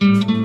So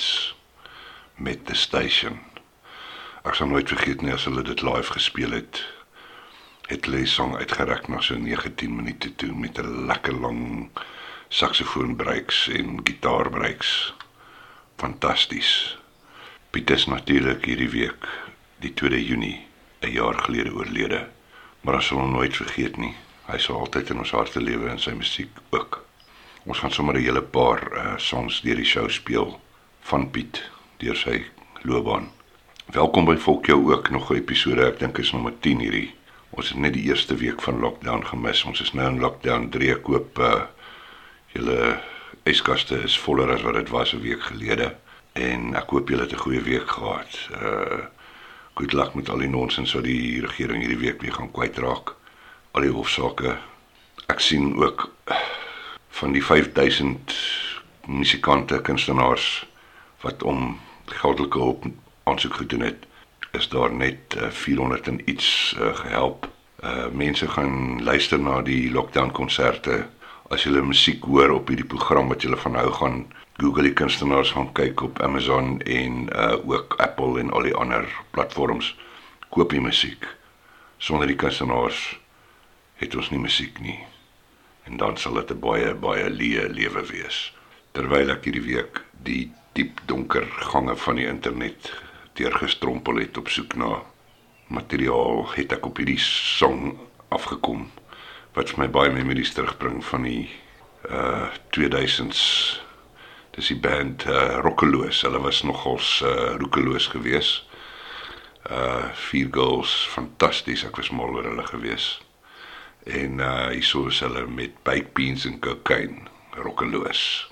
Trades met The Station. Ek sal nooit vergeet nie as hulle dit live gespeel het. Het hulle song uitgereik na so 19 minute toe met 'n lekker lang saksofoon breaks en gitaar breaks. Fantasties. Piet is natuurlik hierdie week, die 2 Junie, 'n jaar gelede oorlede. Maar ons sal hom nooit vergeet nie. Hy sal altyd in ons harte lewe en sy musiek ook. Ons gaan sommer 'n hele paar uh, songs deur die show speel van Piet deur sy loopbaan. Welkom by Volk jou ook nog 'n episode. Ek dink is nommer 10 hierdie. Ons het net die eerste week van lockdown gemis. Ons is nou in lockdown 3 koop uh julle yskaste is voller as wat dit was 'n week gelede en ek hoop julle het 'n goeie week gehad. Uh good luck met al die nonsens wat die regering hierdie week weer gaan kwytraak. Al die hofsaake. Ek sien ook van die 5000 musikante, kunstenaars wat om geldelike hulp aansoek gedoen het, is daar net uh, 400 en iets uh, gehelp. Uh mense gaan luister na die lockdown konserte. As jy musiek hoor op hierdie program wat jy van hou gaan Google die kunstenaars gaan kyk op Amazon en uh ook Apple en al die ander platforms koop die musiek. Sonder die kunstenaars het ons nie musiek nie. En dan sal dit 'n baie baie leë lewe wees. Terwyl ek hierdie week die diep donker gange van die internet deurgestrompel het op soek na materiaal, het ek op hierdie song afgekom wat vir my baie memories terugbring van die uh 2000s. Dis die band uh, Rokkeloos. Hulle was nogals uh roekeloos geweest. Uh vier girls, fantasties. Ek was mal oor hulle geweest. En uh hierso is hulle met baked beans en cocaine. Rokkeloos.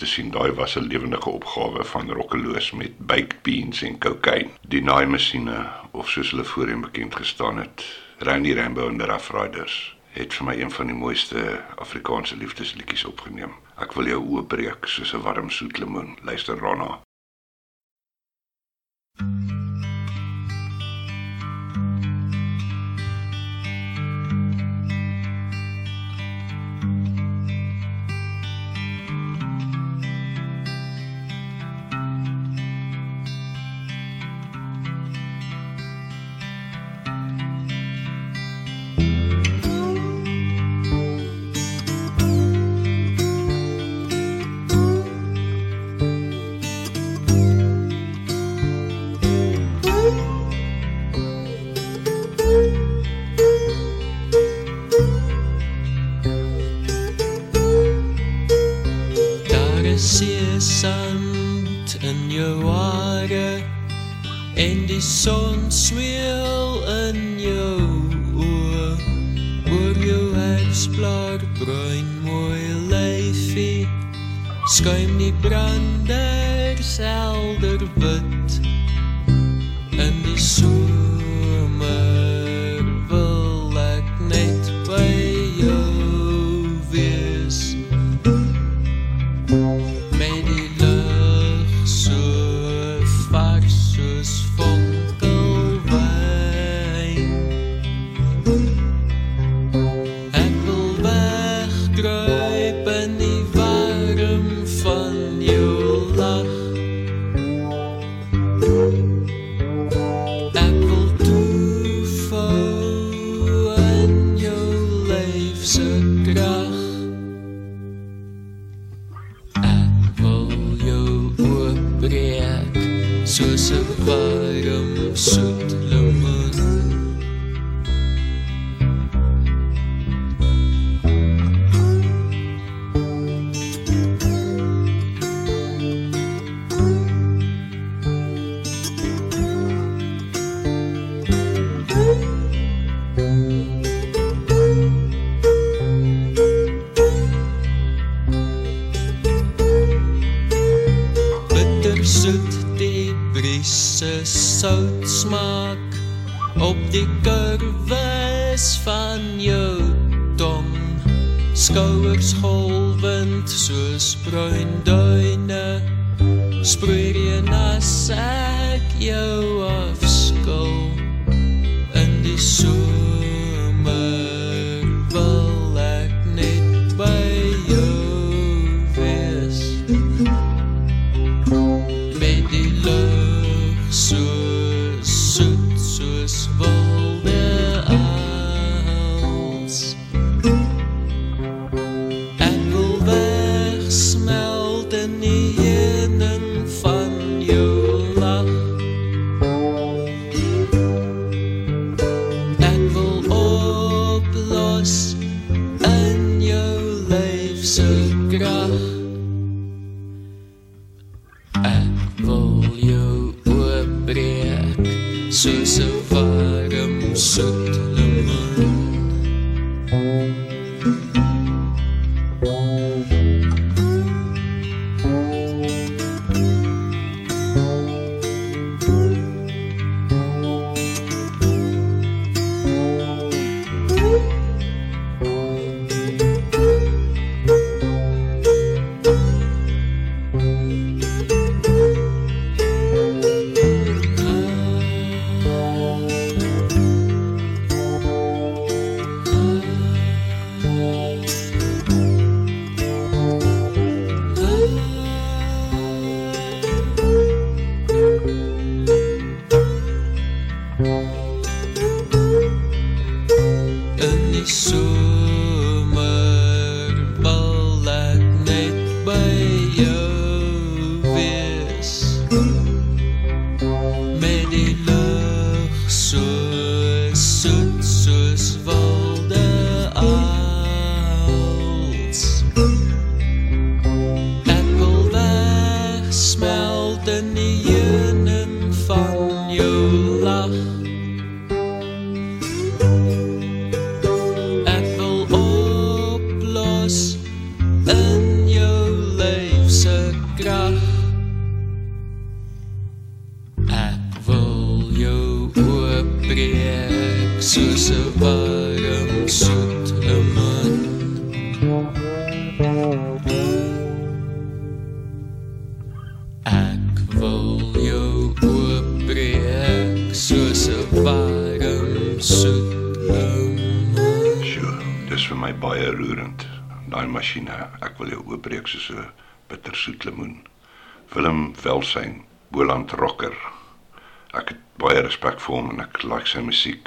te sien, daai was 'n lewendige opgawe van rokkeloos met baked beans en kokain. Die naaimasjiene of soos hulle voorheen bekend gestaan het, Randy Rambo en the Rough Riders het vir my een van die mooiste Afrikaanse liefdesliedjies opgeneem. Ek wil jou oopbreek soos 'n warm soet lemoen. Luister daarna. branded cell. to Ξαμισή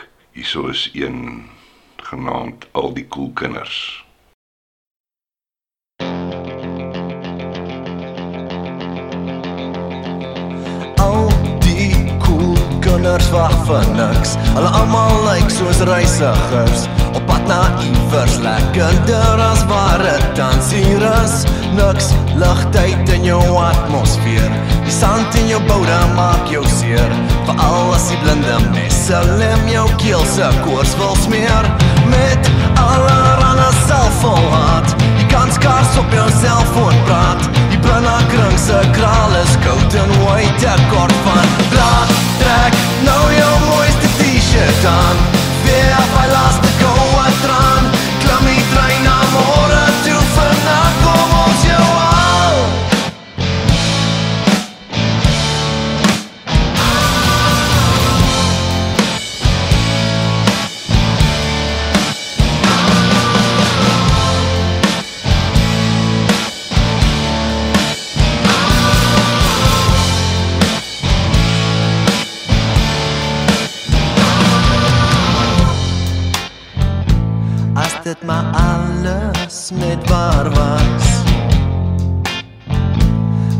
het maar alles niet waar was.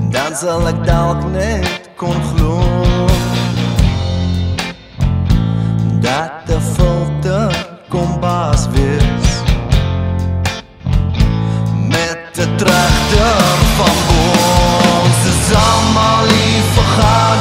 Dan zal ik dat niet kon geloven. Dat de filter kon baas. Met de trachter van boos is allemaal lief vergaan.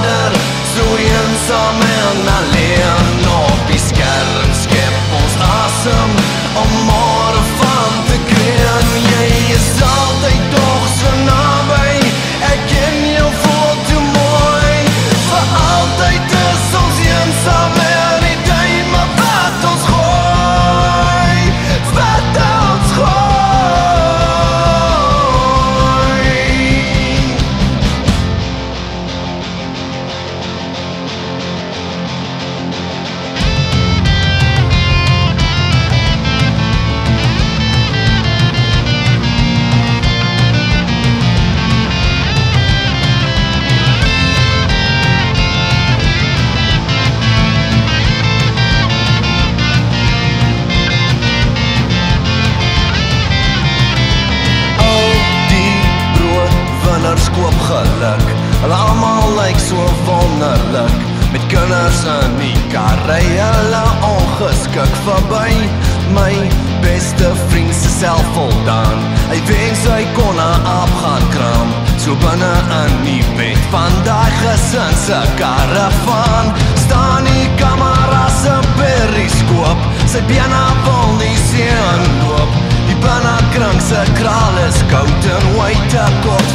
se karavaan Staan die kamera se periskoop Sy bene wil nie sien loop Die binnekring se kraal is koud en white kop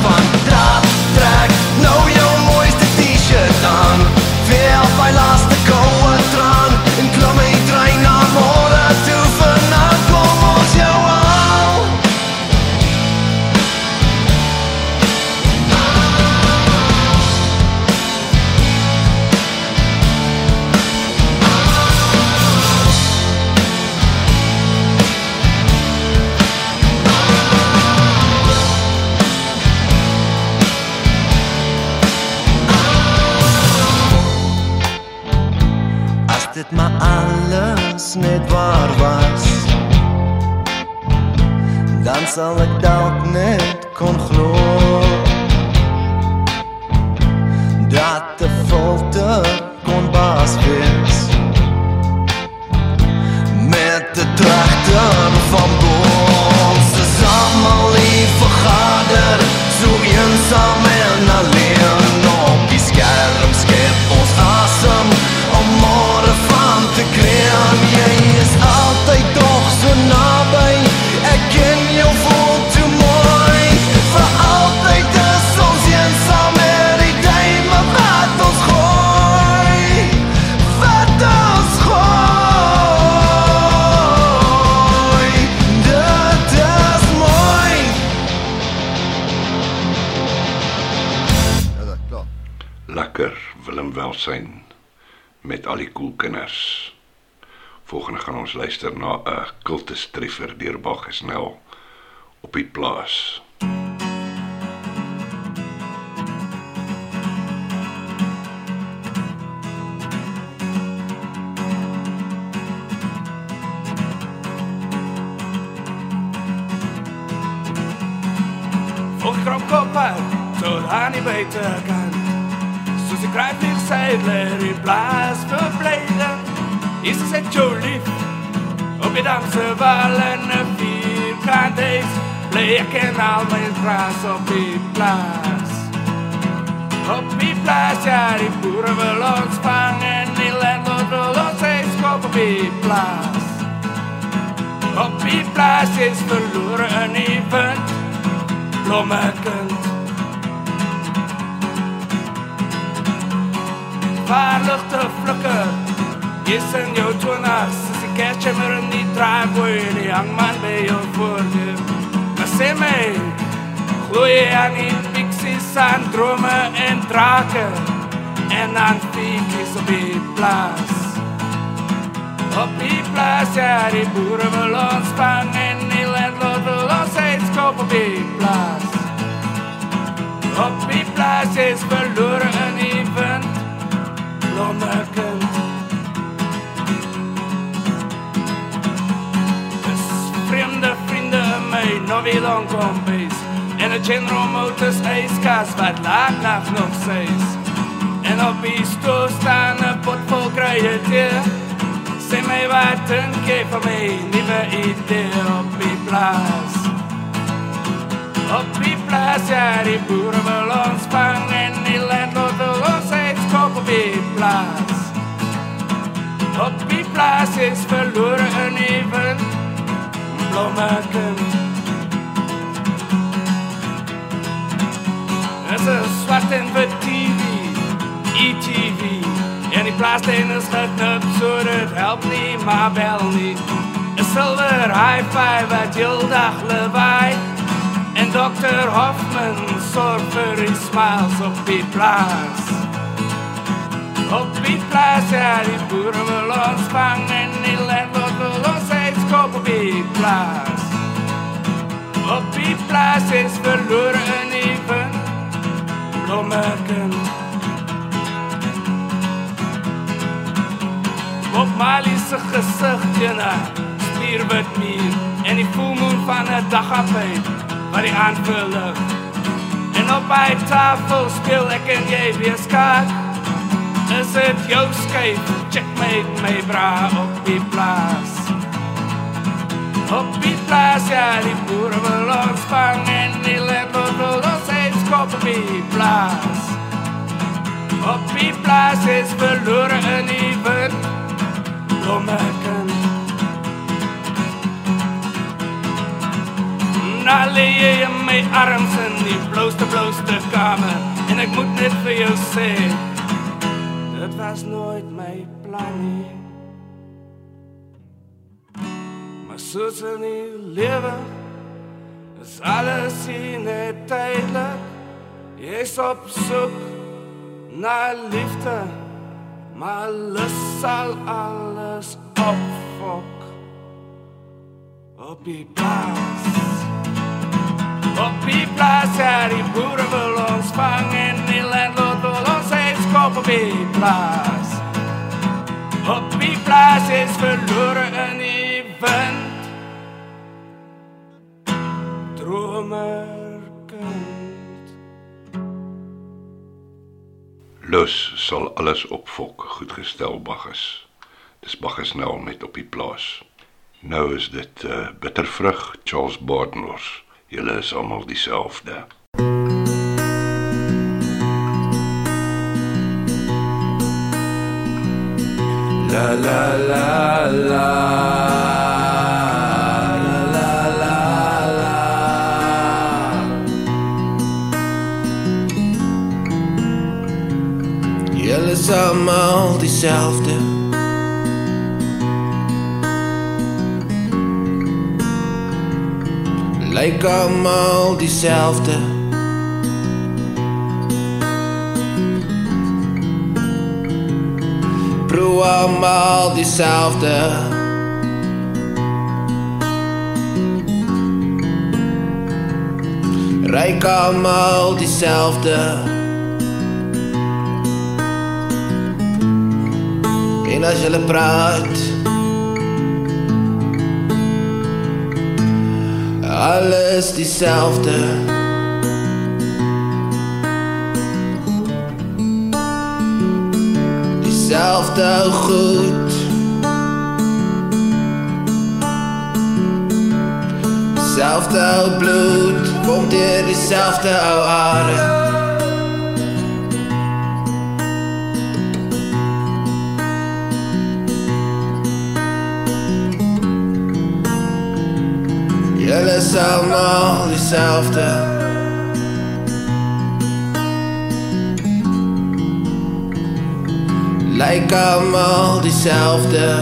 snel op die plaas. Volkrop kopper tot aan die buitenkant. Soos die kruipvlieg seidler in plaas verblijden. Is het zo lief op je damse wallen een vierkant is. Bleek en al mijn gras op die plaats. Op die plaats, ja, die boeren wil ons vangen. Die landlord wil ons eens kopen op die plaats. Op die plaats is verloren een event blommekend. Vaarlig te flikker, is in jou twinners. Is die kerstjammer in die driveway, die hangman bij jou voordeur. Maar sê my, glo jy aan die pixies, aan drome en drake, en aan fiekies op die plaas. Op die plaas, ja, die boere wil ons vang en die landlord wil ons steeds koop op die plaas. Op die plaas is verloren een even blommekend. My nog weer lang kompies en 'n General Motors yskas wat laat nag nog seis. En op die stoel staan 'n pot vol kruie tee. Sê my wat dink jy van my nuwe idee op die plaas? Op die plaas, ja, die boeren wil ons vang en die landlord wil ons steeds koop op die plaas. Op die plaas is verloren een even blommeken. Is een zwart en wit TV, ETV. En die plaasteen is geknipt, so dit help nie, maar bel nie. Een silver hi-fi wat heel dag lawaai. En Dr. Hoffman sorg vir die smiles op die plaas. Op die plaas, ja, die boere wil ons vang en die landlord wil ons steeds koop op die plaas. Op die plaas is verloren een even blommeken. Op Marley's gezicht in een spierwit mier en die fullmoon van een dag af uit wat die aanvullig. En op my tafel speel ek en jy weer skaak. Is dit jou skyf, checkmate my bra op die plaas. Op die plaas, ja, die boere wil ons vang en die landlord wil ons steeds koop op die plaas. Op die plaas is verloren een even blommeken. Nou lê jy in my arms in die blauwste blauwste kamer en ek moet net vir jou sê dit was nooit my plan nie. Maar soos in die lewe is alles hier net tydelik. Jy's op soek na liefde, maar lus sal alles opfok op die plaas. Op die plaas, ja, die boere wil ons vang en die landlord wil ons steeds koop op die plaas. Op die plaas is verloren Lus sal alles opfok, goed gestel Bagges. Dis Bagges nou met op die plaas. Nou is dit uh, bittervrug Charles Barnors. Julle is almal dieselfde. La la la. La is almal dieselfde. Lyk almal dieselfde. voel allemaal diezelfde. Rijk allemaal diezelfde. En als jullie praat, alles diezelfde. Diezelfde goed. Diezelfde bloed, komt hier diezelfde oude adem. Jullie is allemaal diezelfde. Lijken allemaal diezelfde.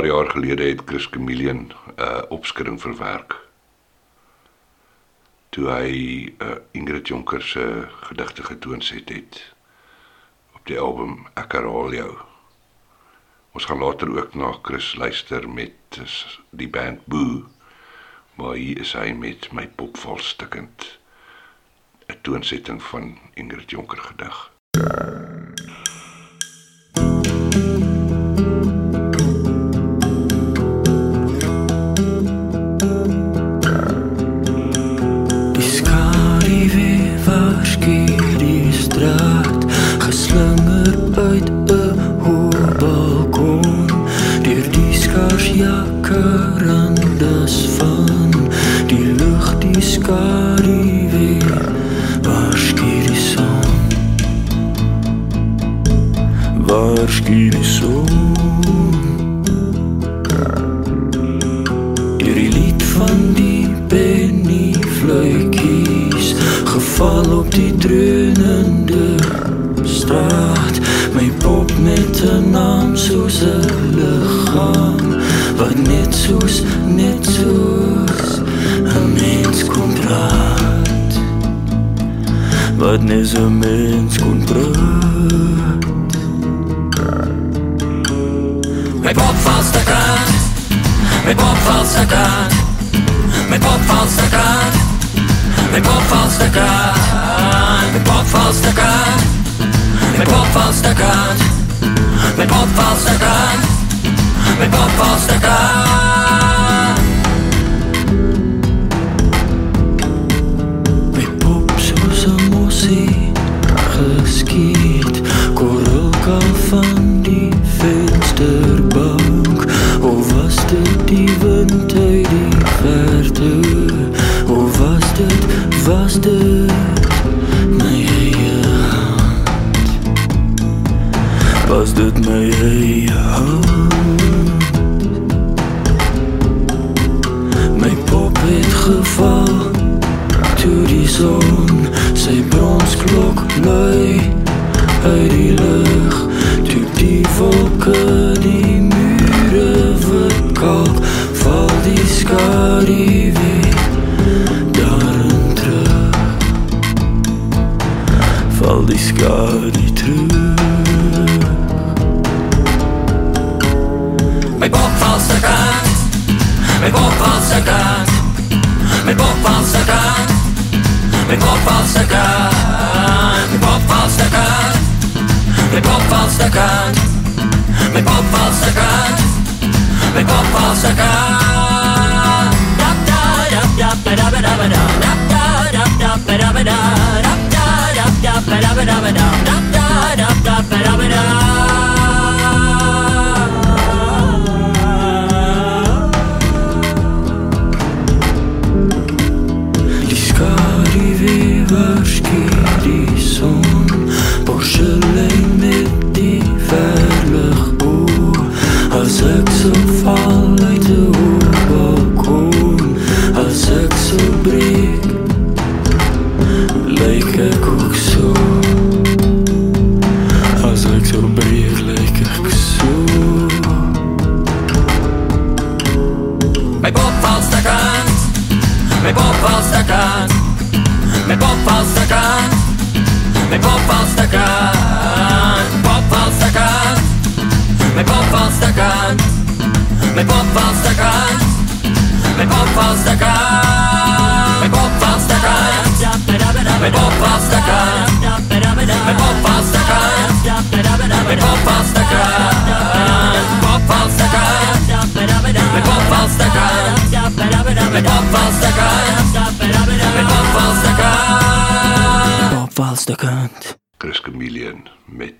Paar jaar gelede het Chris Chameleon 'n uh, opskudding verwerk. Toe hy uh, Ingrid Jonker se gedigte getoonset het op die album Ek herhaal jou. Ons gaan later ook na Chris luister met uh, die band Boo. Maar hier is hy met my pop valstikkend 'n toonsetting van Ingrid Jonker gedig. Die naam soos 'n liggaam wat net soos net soos 'n mens kon praat. Wat net so 'n mens kon praat. My pop vals te kraan Met pop vals te kraan Met pop vals te kraan Met pop vals te kraan Met pop vals te kraan Met pop vals te kraan Met pop vals te kraan Met pop vals te kraan My pop soos 'n mossie geskiet Korrelkal van die vensterbank. Of was dit die wind uit die verte? Of was dit, was dit Was dit my poppas такая, мы попас такая, мы попас такая, мы попас такая, мы попас такая, попас такая, мы попас такая, мы попас такая, мы попас такая. Popvals de Kant. Kruskemilien met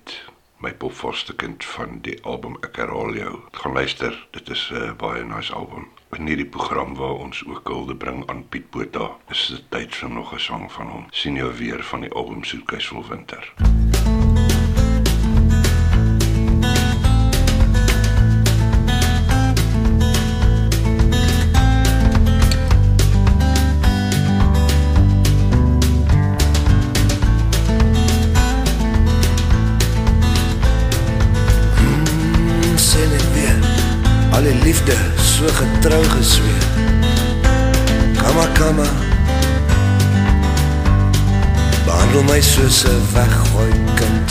popvaste kind van die album Ek herhaal jou. Gaan luister, dit is 'n uh, baie nice album. In hierdie program waar ons ook hulde bring aan Piet Botha, is dit tyd vir nog 'n sang van hom. sien jou weer van die album Soetkuis vol winter. Mm, so getrou gesweer. Kama kama Behandel my soos 'n weggooi kind.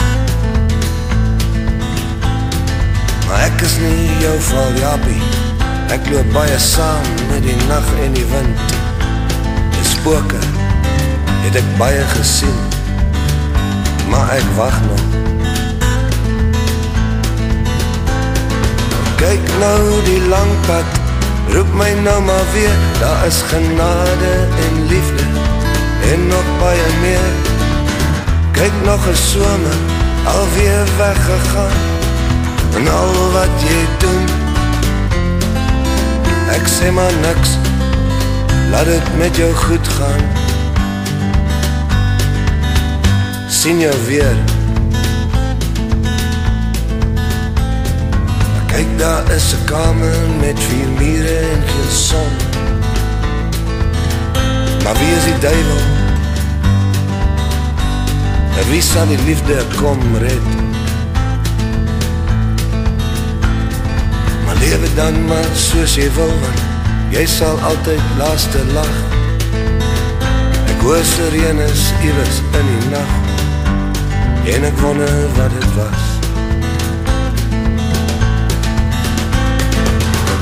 Maar ek is nie jou val Japie Ek loop baie saam met die nag en die wind. Die spooke het ek baie gesien. Maar ek wag nog Kyk nou die lang pad. Roep my nou maar weer. Daar is genade en liefde En nog baie meer. Kyk nog een somer Alweer weggegaan. En al wat jy doen Ek sê maar niks. Laat het met jou goed gaan. Sien jou weer Kyk daar is 'n kamer met vier mure en geen son. Maar wie is die duiwel? En wie sal die liefde kom red? Maar lewe dan maar soos jy wil want jy sal altyd laaste lag. Ek hoor sirenes iewers in die nag. En ek wonder wat dit was.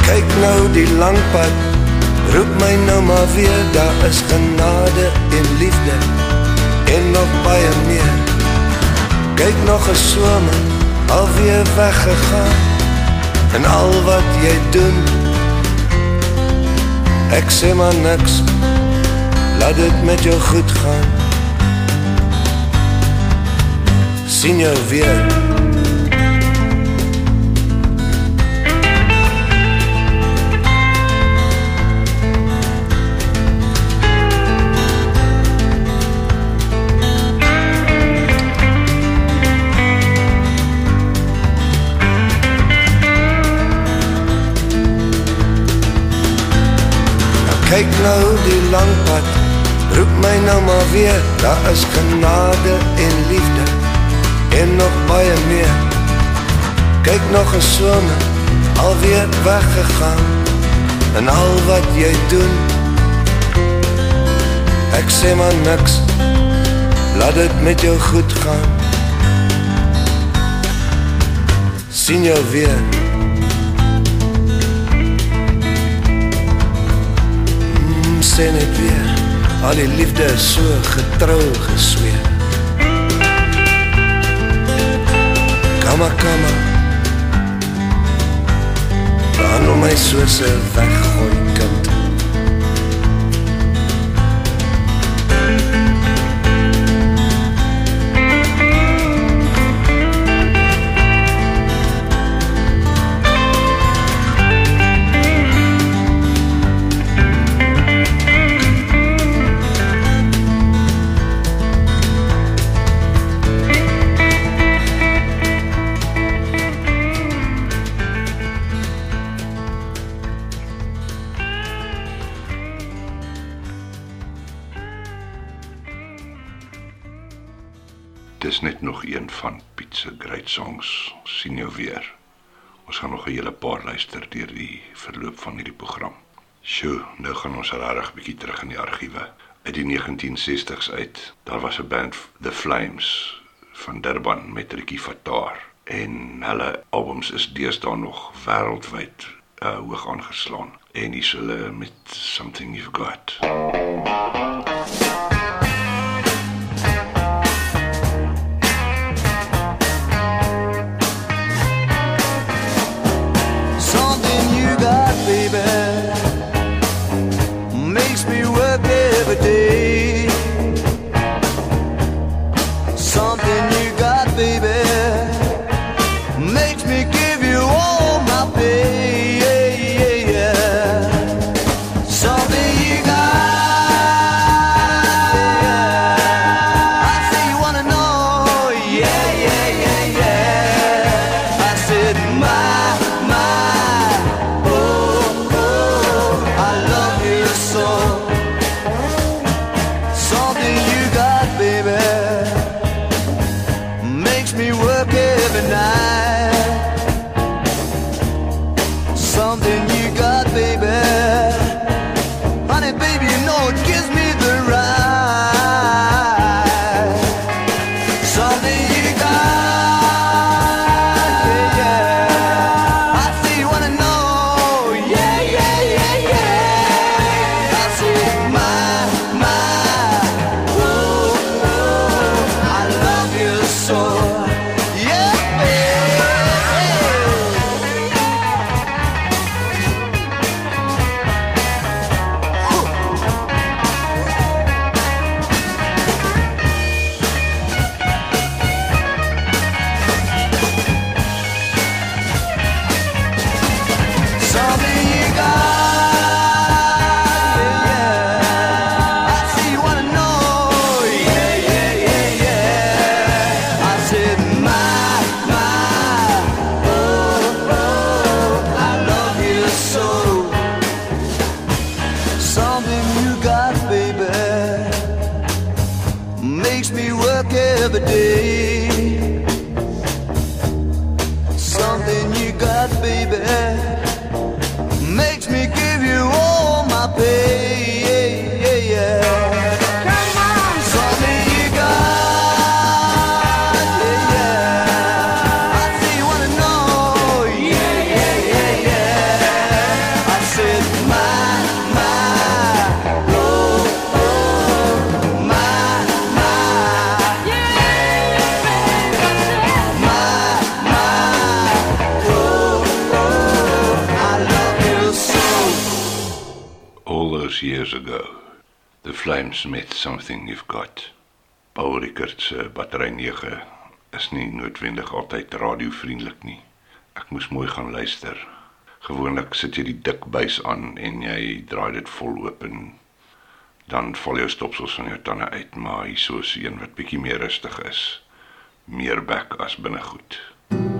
Kyk nou die lang pad. Roep my nou maar weer Daar is genade en liefde. En nog baie meer. Kyk nog een somer Alweer weggegaan. En al wat jy doen Ek sê maar niks. Laat dit met jou goed gaan. Sien jou weer Kyk nou die lang pad. Roep my nou maar weer. Daar is genade en liefde. En nog baie meer. Kyk nog een somer. Alweer weggegaan. En al wat jy doen. Ek sê maar niks. Laat het met jou goed gaan. Sien jou weer sê net weer Al die liefde is so getrou gesweet. Kama kama. Behandel my soos 'n weggooi kind. Van Piet se great songs. sien jou weer. Ons gaan nog 'n hele paar luister deur die verloop van hierdie program. Sjoe, nou gaan ons regtig bietjie terug in die argiewe. Uit die 1960s uit. Daar was 'n band The Flames van Durban met Ricky Fataar en hulle albums is deesdae nog wêreldwyd uh, hoog aangeslaan. En dis hulle met Something You've Got. Flames met Something You've Got. Paul Rickert se battery 9 is nie noodwendig altyd radiovriendelik nie. Ek moes mooi gaan luister. Gewoonlik sit jy die dik buis aan en jy draai dit vol oop en dan val jou stopsels van jou tande uit, maar hierso is een wat bietjie meer rustig is. Meer bek as binnegoed. Ek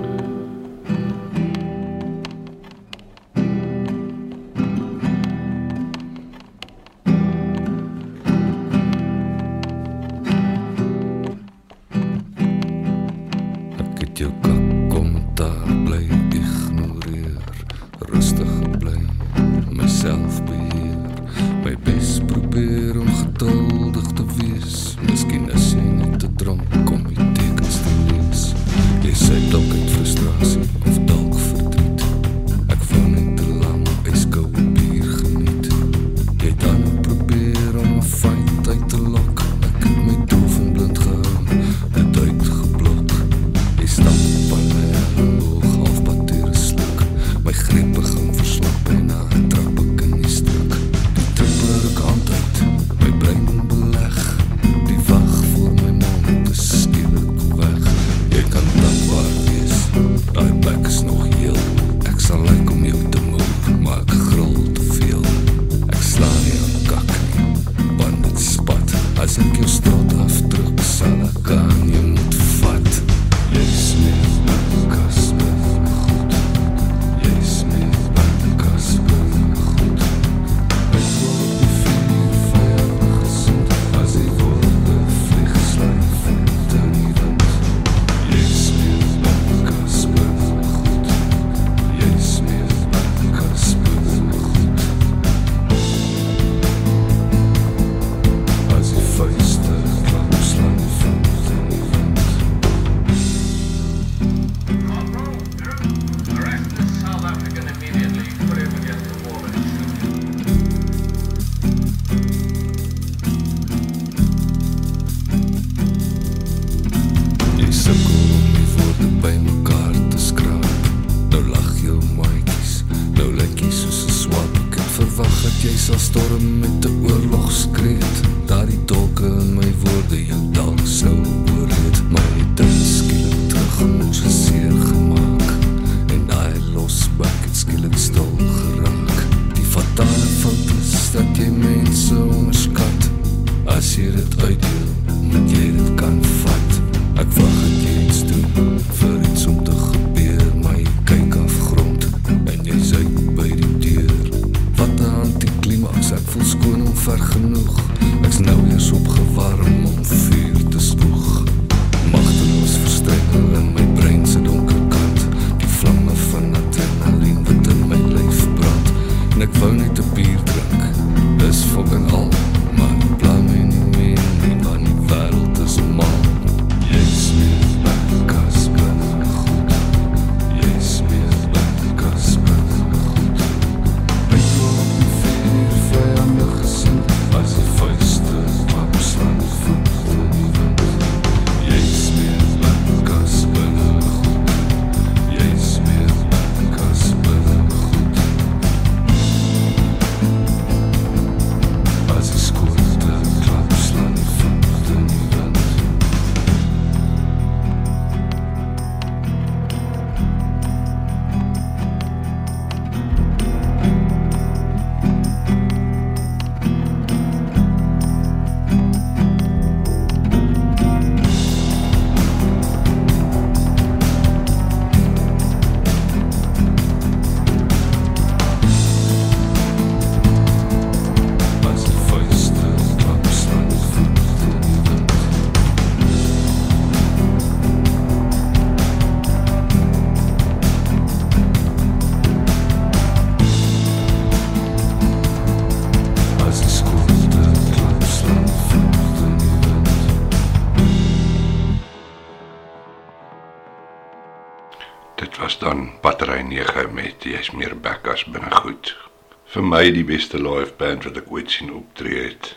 my die beste live band wat ek ooit sien optree het.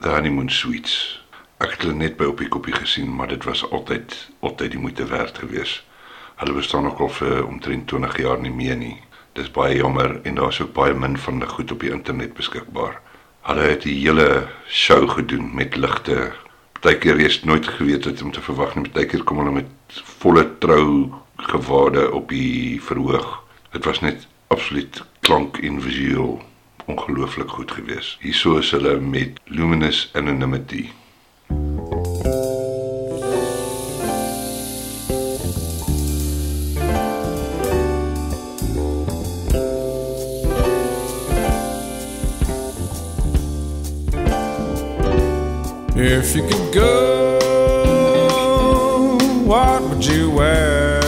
The Honeymoon Suites. Ek het hulle net by op die koppie gesien, maar dit was altyd altyd die moeite werd geweest. Hulle bestaan nog al vir omtrent 20 jaar nie meer nie. Dis baie jammer en daar's ook baie min van die goed op die internet beskikbaar. Hulle het die hele show gedoen met ligte. Partykeer is nooit geweet wat om te verwag nie. Partykeer kom hulle met volle trou gewade op die verhoog. Dit was net absoluut klank en visueel ongelooflik goed geweest. Hierso is hulle met Luminous Anonymity. If you could go, what would you wear?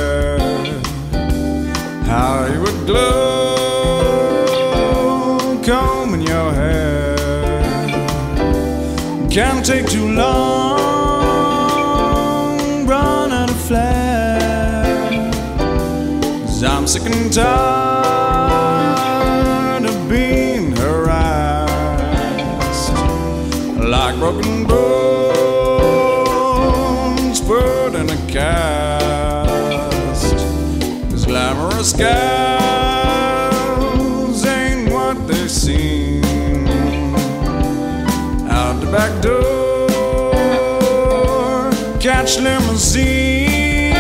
How you would glow, Can't take too long, run out of flare. Cause I'm sick and tired catch limousines.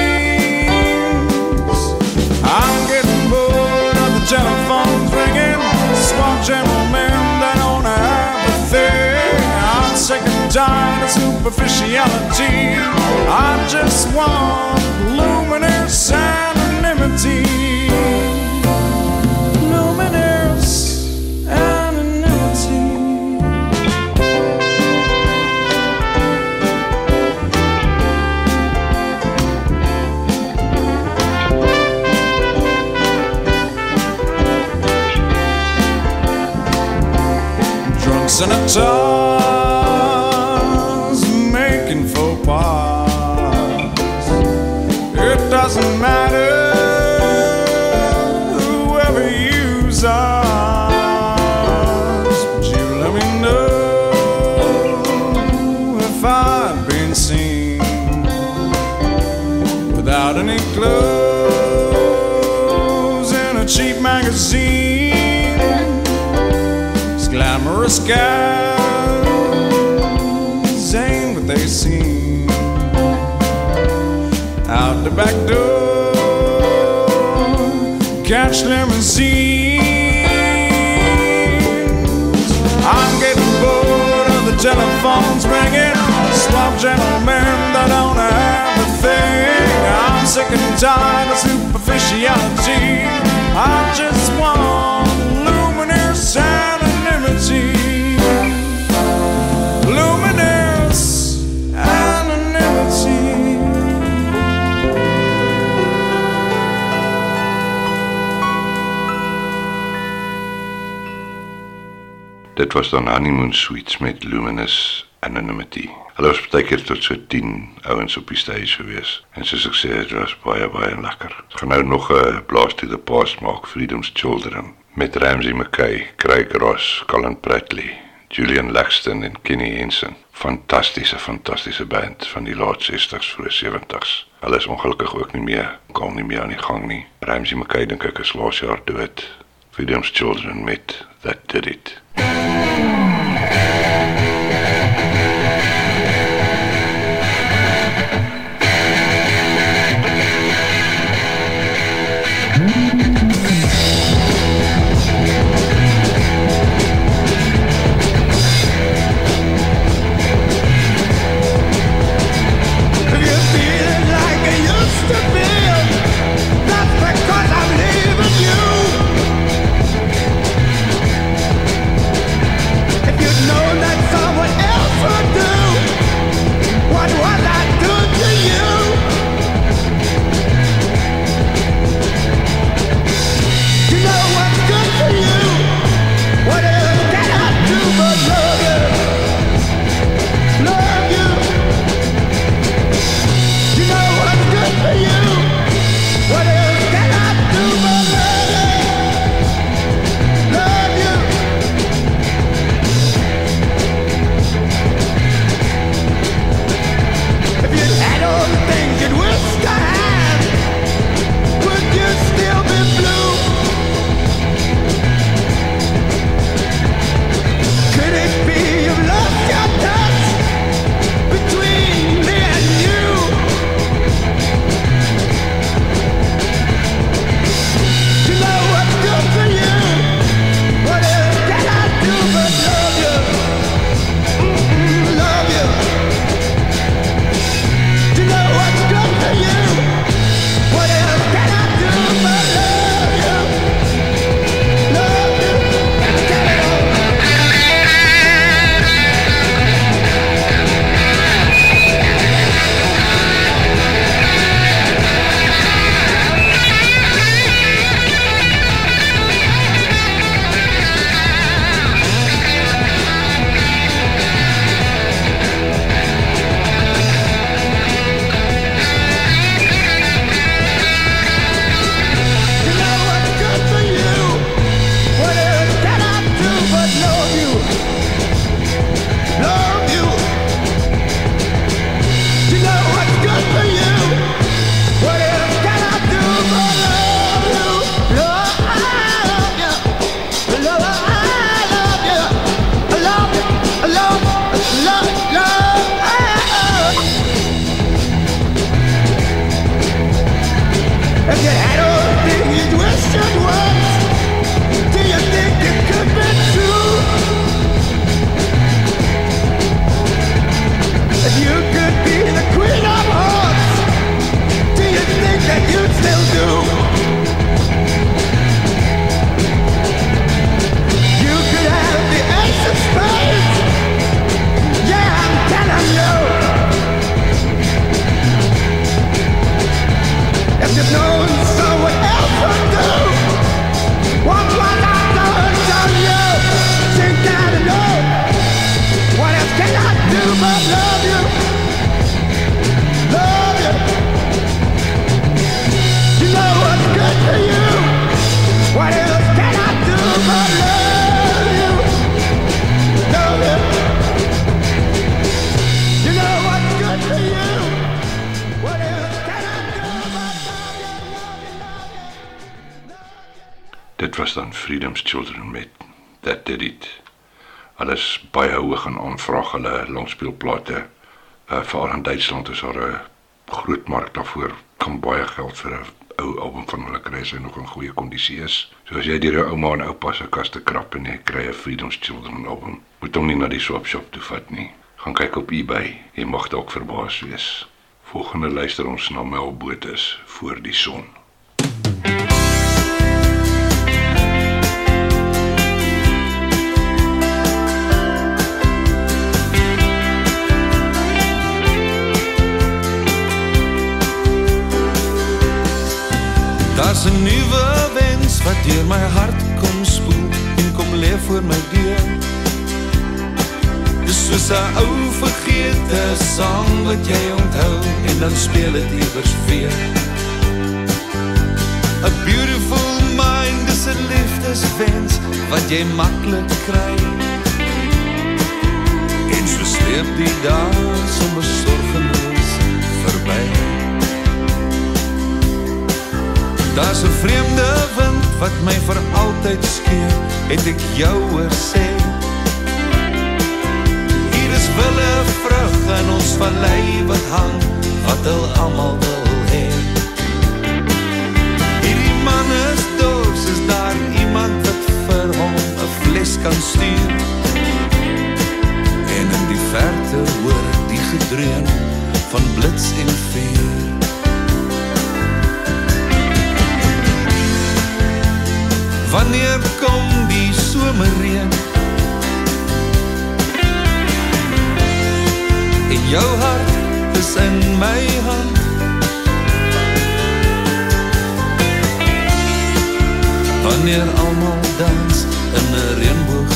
I'm getting bored of the telephones ringing. Small gentlemen that don't have a thing. I'm sick and tired of superficiality. I just want luminous anonymity. senator. Glamorous gals ain't what they seem. Out the back door, catch limousines. I'm getting bored of the telephones ringing. Swap gentlemen that don't have a thing. I'm sick and tired of superficiality. I just want luminous anonymity. Dit was dan Honeymoon Suites met Luminous Anonymity. Hulle was baie keer tot so 10 ouens op die stage gewees. En soos ek sê, dit was baie baie lekker. Ons gaan nou nog 'n blast to the past maak, Freedom's Children met Ramsey McKay, Craig Ross, Colin Pratley, Julian Laxton en Kenny Henson. Fantastiese, fantastiese band van die laat 60s vroeg 70s. Hulle is ongelukkig ook nie meer, kom nie meer aan die gang nie. Ramsey McKay dink ek is laas jaar dood. Freedom's Children met That Did It. Thank you. Is daar 'n groot mark daarvoor. Kan baie geld vir 'n ou album van hulle kry as hy nog in goeie kondisie is. So as jy deur jou ouma en oupa se kaste krap en jy kry 'n Freedom's Children album, moet hom nie na die swap shop toe vat nie. Gaan kyk op eBay. Jy mag dalk verbaas wees. Volgende luister ons na Mel Botes voor die son. Daar's 'n nuwe wens wat deur my hart kom spoel en kom lê voor my deur. Dis soos 'n ou vergete sang wat jy onthou en dan speel dit iewers weer. A beautiful mind is 'n liefdeswens wat jy maklik kry. En so sleep die dae sommer sorgeloos Daar's 'n vreemde wind wat my vir altyd skeer, het ek jou hoor sê. Hier is wille vrug in ons vallei wat hang, wat hulle almal wil hê. Hierdie man is dors, is daar iemand wat vir hom 'n fles kan stuur? En in die verte hoor ek die gedreun van blits en vuur. Wanneer kom die somerreën? En jou hart is in my hand. Wanneer almal dans in 'n reënboogsee.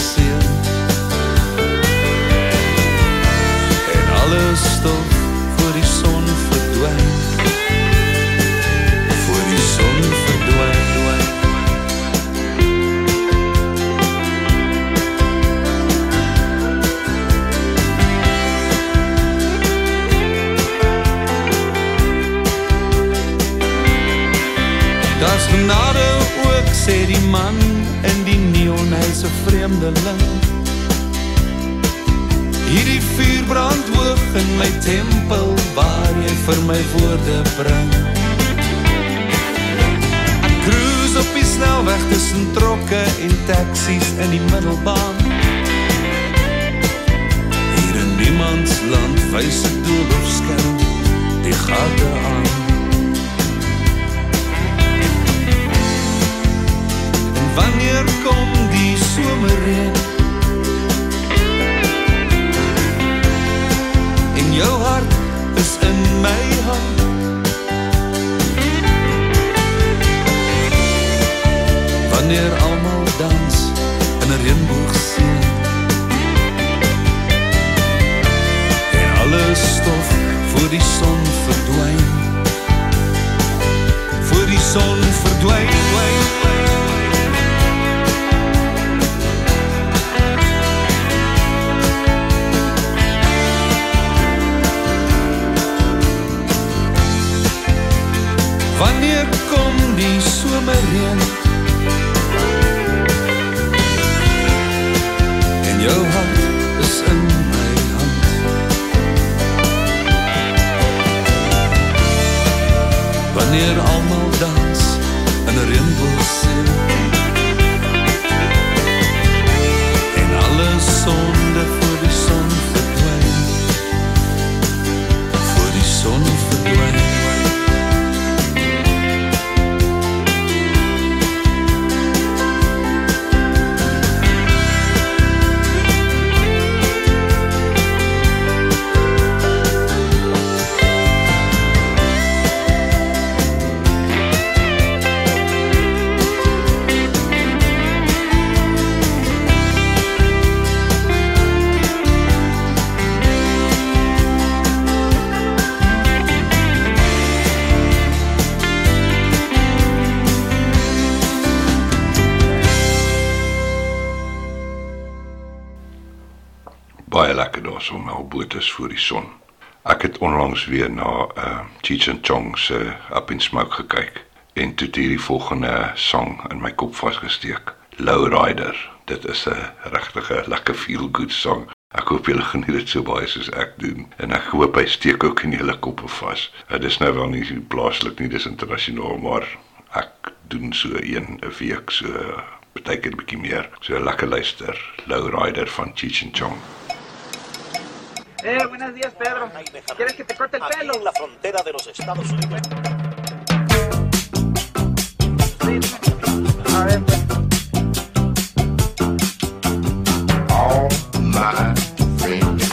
Vir my woorde bring. Ek cruise op die snelweg tussen trokke en taksies in die middelbaan. Hier in niemands land wys 'n doolhofskerm die gate aan. Wanneer kom die somerreën? En jou hart is in my hand. Wanneer almal dans in 'n reënboogsee. En alles stof voor die son verdwyn. Voor die son verdwyn. Wyn, Wanneer kom die somerreën? En jou hart is in my hand. Wanneer almal weer na uh Cheech and Chong se Up in Smoke gekyk en toe hierdie volgende sang in my kop vasgesteek. Low Rider. Dit is 'n regtige lekker feel good song. Ek hoop julle geniet dit so baie soos ek doen en ek hoop hy steek ook in julle koppe vas. Dit is nou wel nie plaaslik nie, dis internasionaal, maar ek doen so een 'n week so beteken 'n bietjie meer. So lekker luister. Low Rider van Cheech and Chong. Eh, buenos días, Pedro. ¿Quieres que te corte el pelo? en la frontera de los Estados Unidos. A ver, pues. All my friends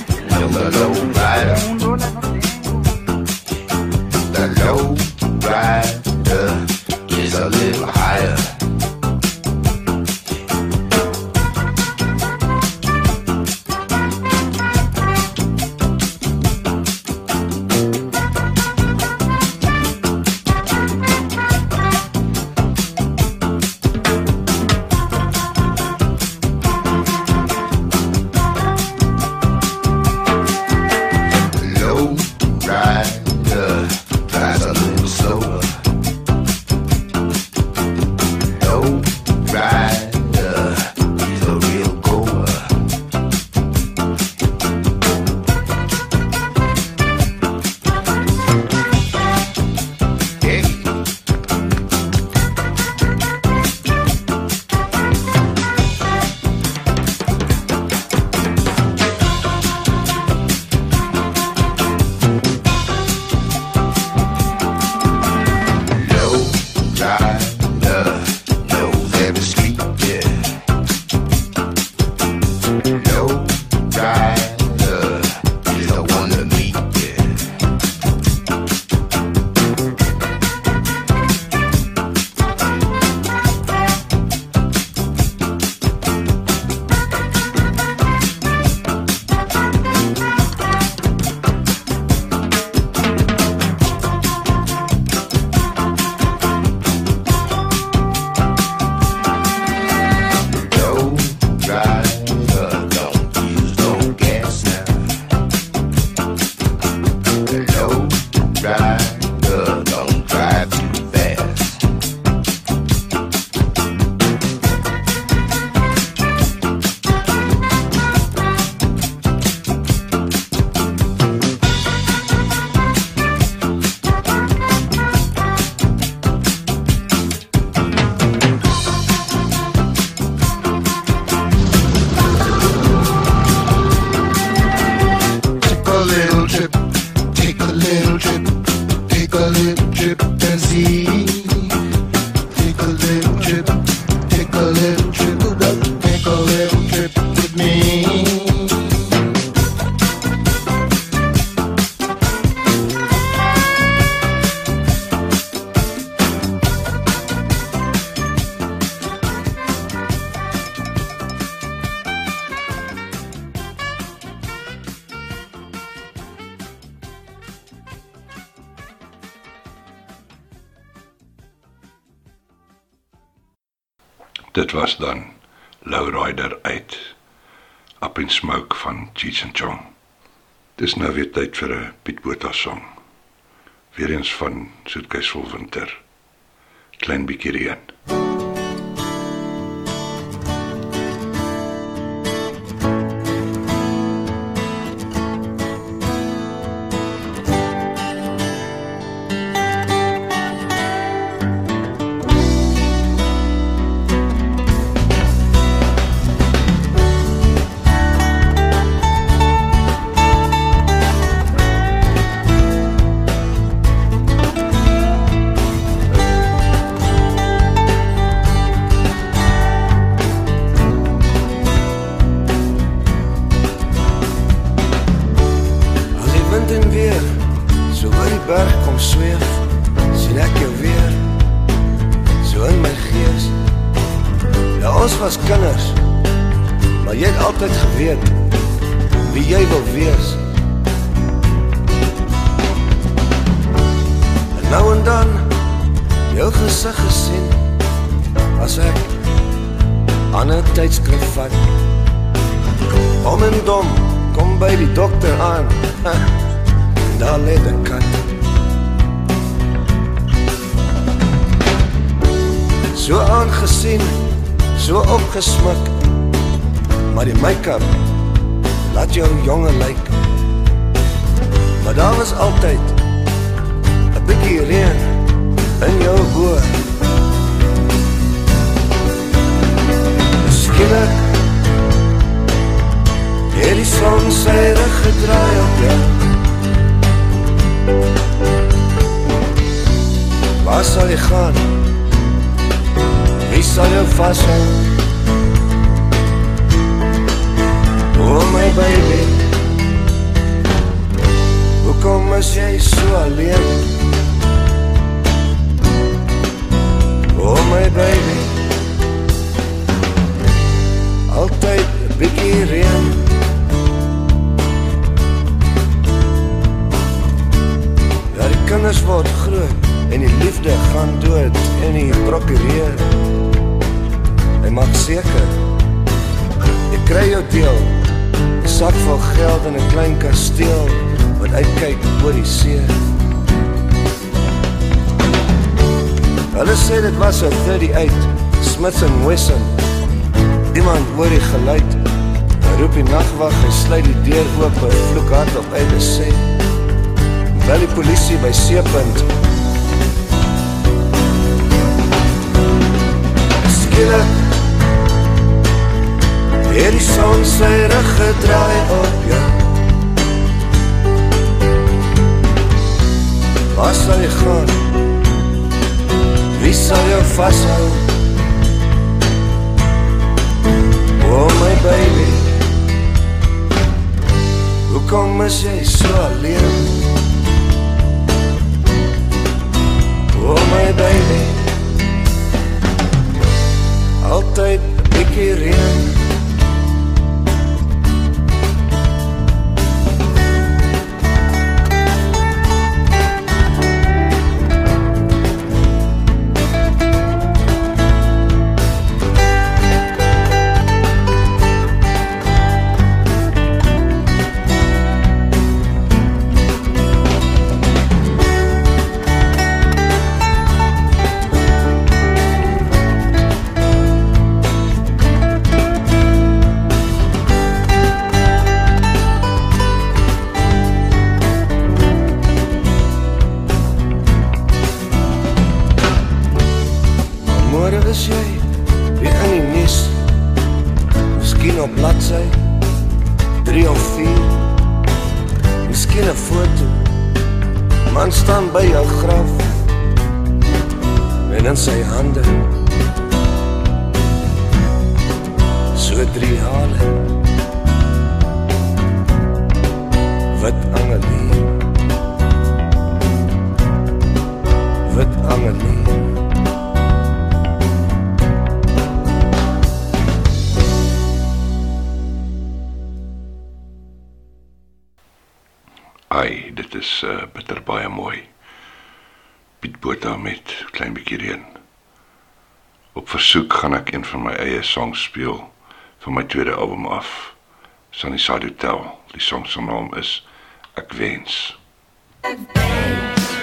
weer tyd vir 'n Piet Botha song. Weereens van Soetkeisvol Winter. Klein bietjie reën. Dan jou gesig gesien as ek 'n tydskrif vat. Om en dom kom by die dokter aan. En daar lê 'n kat. So aangesien, so opgesmik. Maar die make-up laat jou jonger lyk. Maar daar was altyd bietjie reën in jou oë. Skielik het die son sy rug gedraai op jou. Waar sal jy gaan? Wie sal jou vashou? Oh my baby Hoekom is jy so alleen? Oh my baby. Altyd 'n bietjie reën Ja, die kinders word groot en die liefde gaan dood en die prokureur. Hy maak seker jy kry jou deel. 'n sak vol geld en 'n klein kasteel wat uitkyk oor die see. Hulle sê dit was 'n 38 Smith Wesson. Iemand hoor die geluid. Hy roep die nagwag, hy sluit die deur oop, hy vloek hard op uit en sê: "Bel die polisie by Seepunt." Skielik het die son sy rug gedraai op jou. Waar sal jy gaan? Wie sal jou vashou? Oh my baby Hoekom is jy so alleen? Oh my baby Altyd 'n bietjie reën Piet Botha met klein bietjie reën. Op versoek gaan ek een van my eie songs speel van my tweede album af. Sunny Side Hotel. Die song se naam is Ek wens. Thanks.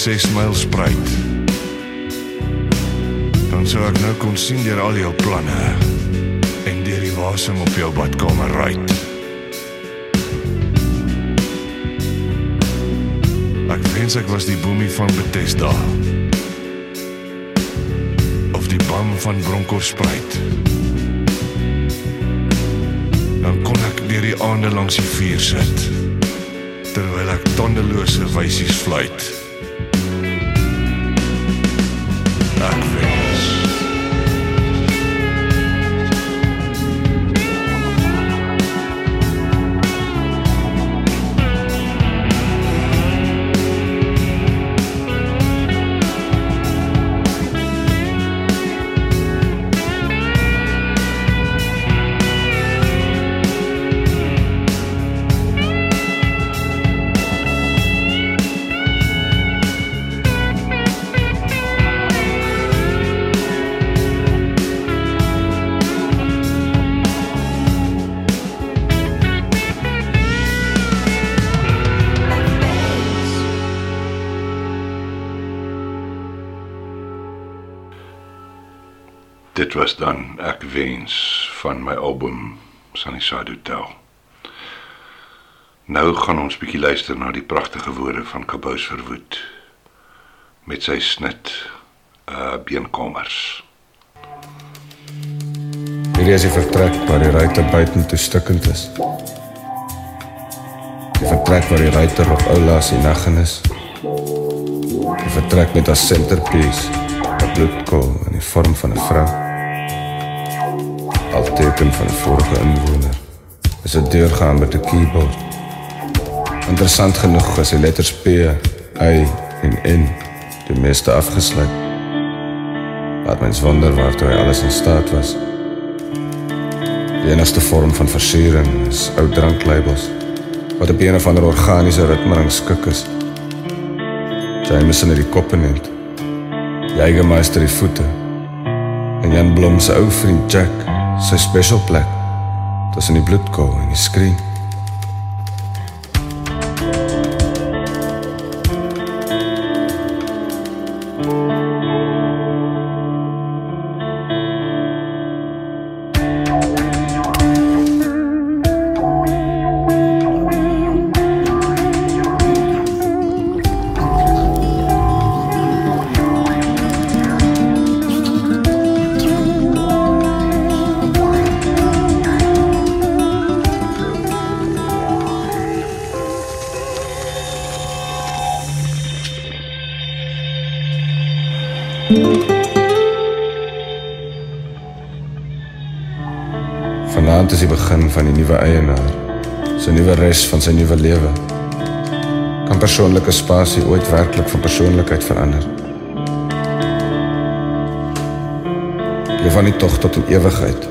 6 myl spruit. Dan sou ek nou kon sien deur al jou planne en deur die wasem op jou badkamer ruit. Ek wens ek was die boemie van Bethesda. Of die bam van Bronkhorstspruit. Dan kon ek deur die aande langs die vuur sit terwyl ek tandelose wysies fluit. Dit was dan Ek wens van my album Sunnyside Hotel. Nou gaan ons bietjie luister na die pragtige woorde van Kabous Verwoed met sy snit uh beenkamers. Hierdie is die vertrek waar die ruiter buitentoe stikkend is. Die vertrek waar die ruiter op oulaas die naggen is. Die vertrek met as centerpiece 'n bloedkol in die vorm van 'n vrou. Al teken van vorige inwoner. Is 'n deurgaan met 'n keyboard. Interessant genoeg is die letters P, Y en N die meeste afgesluit. Laat mens wonder waartoe hy alles in staat was. Die enigste vorm van versiering is ou dranklabels wat op een of ander organiese ritme rangskik is. Jameson het die kop in het. Jägermeister die voete. En Jan Blom se ou vriend Jack, sy special plek tussen die bloedkol en die skreen. Van sy nuwe lewe. Kan persoonlike spasie ooit werklik van persoonlikheid verander? Leef aan die tog tot in ewigheid.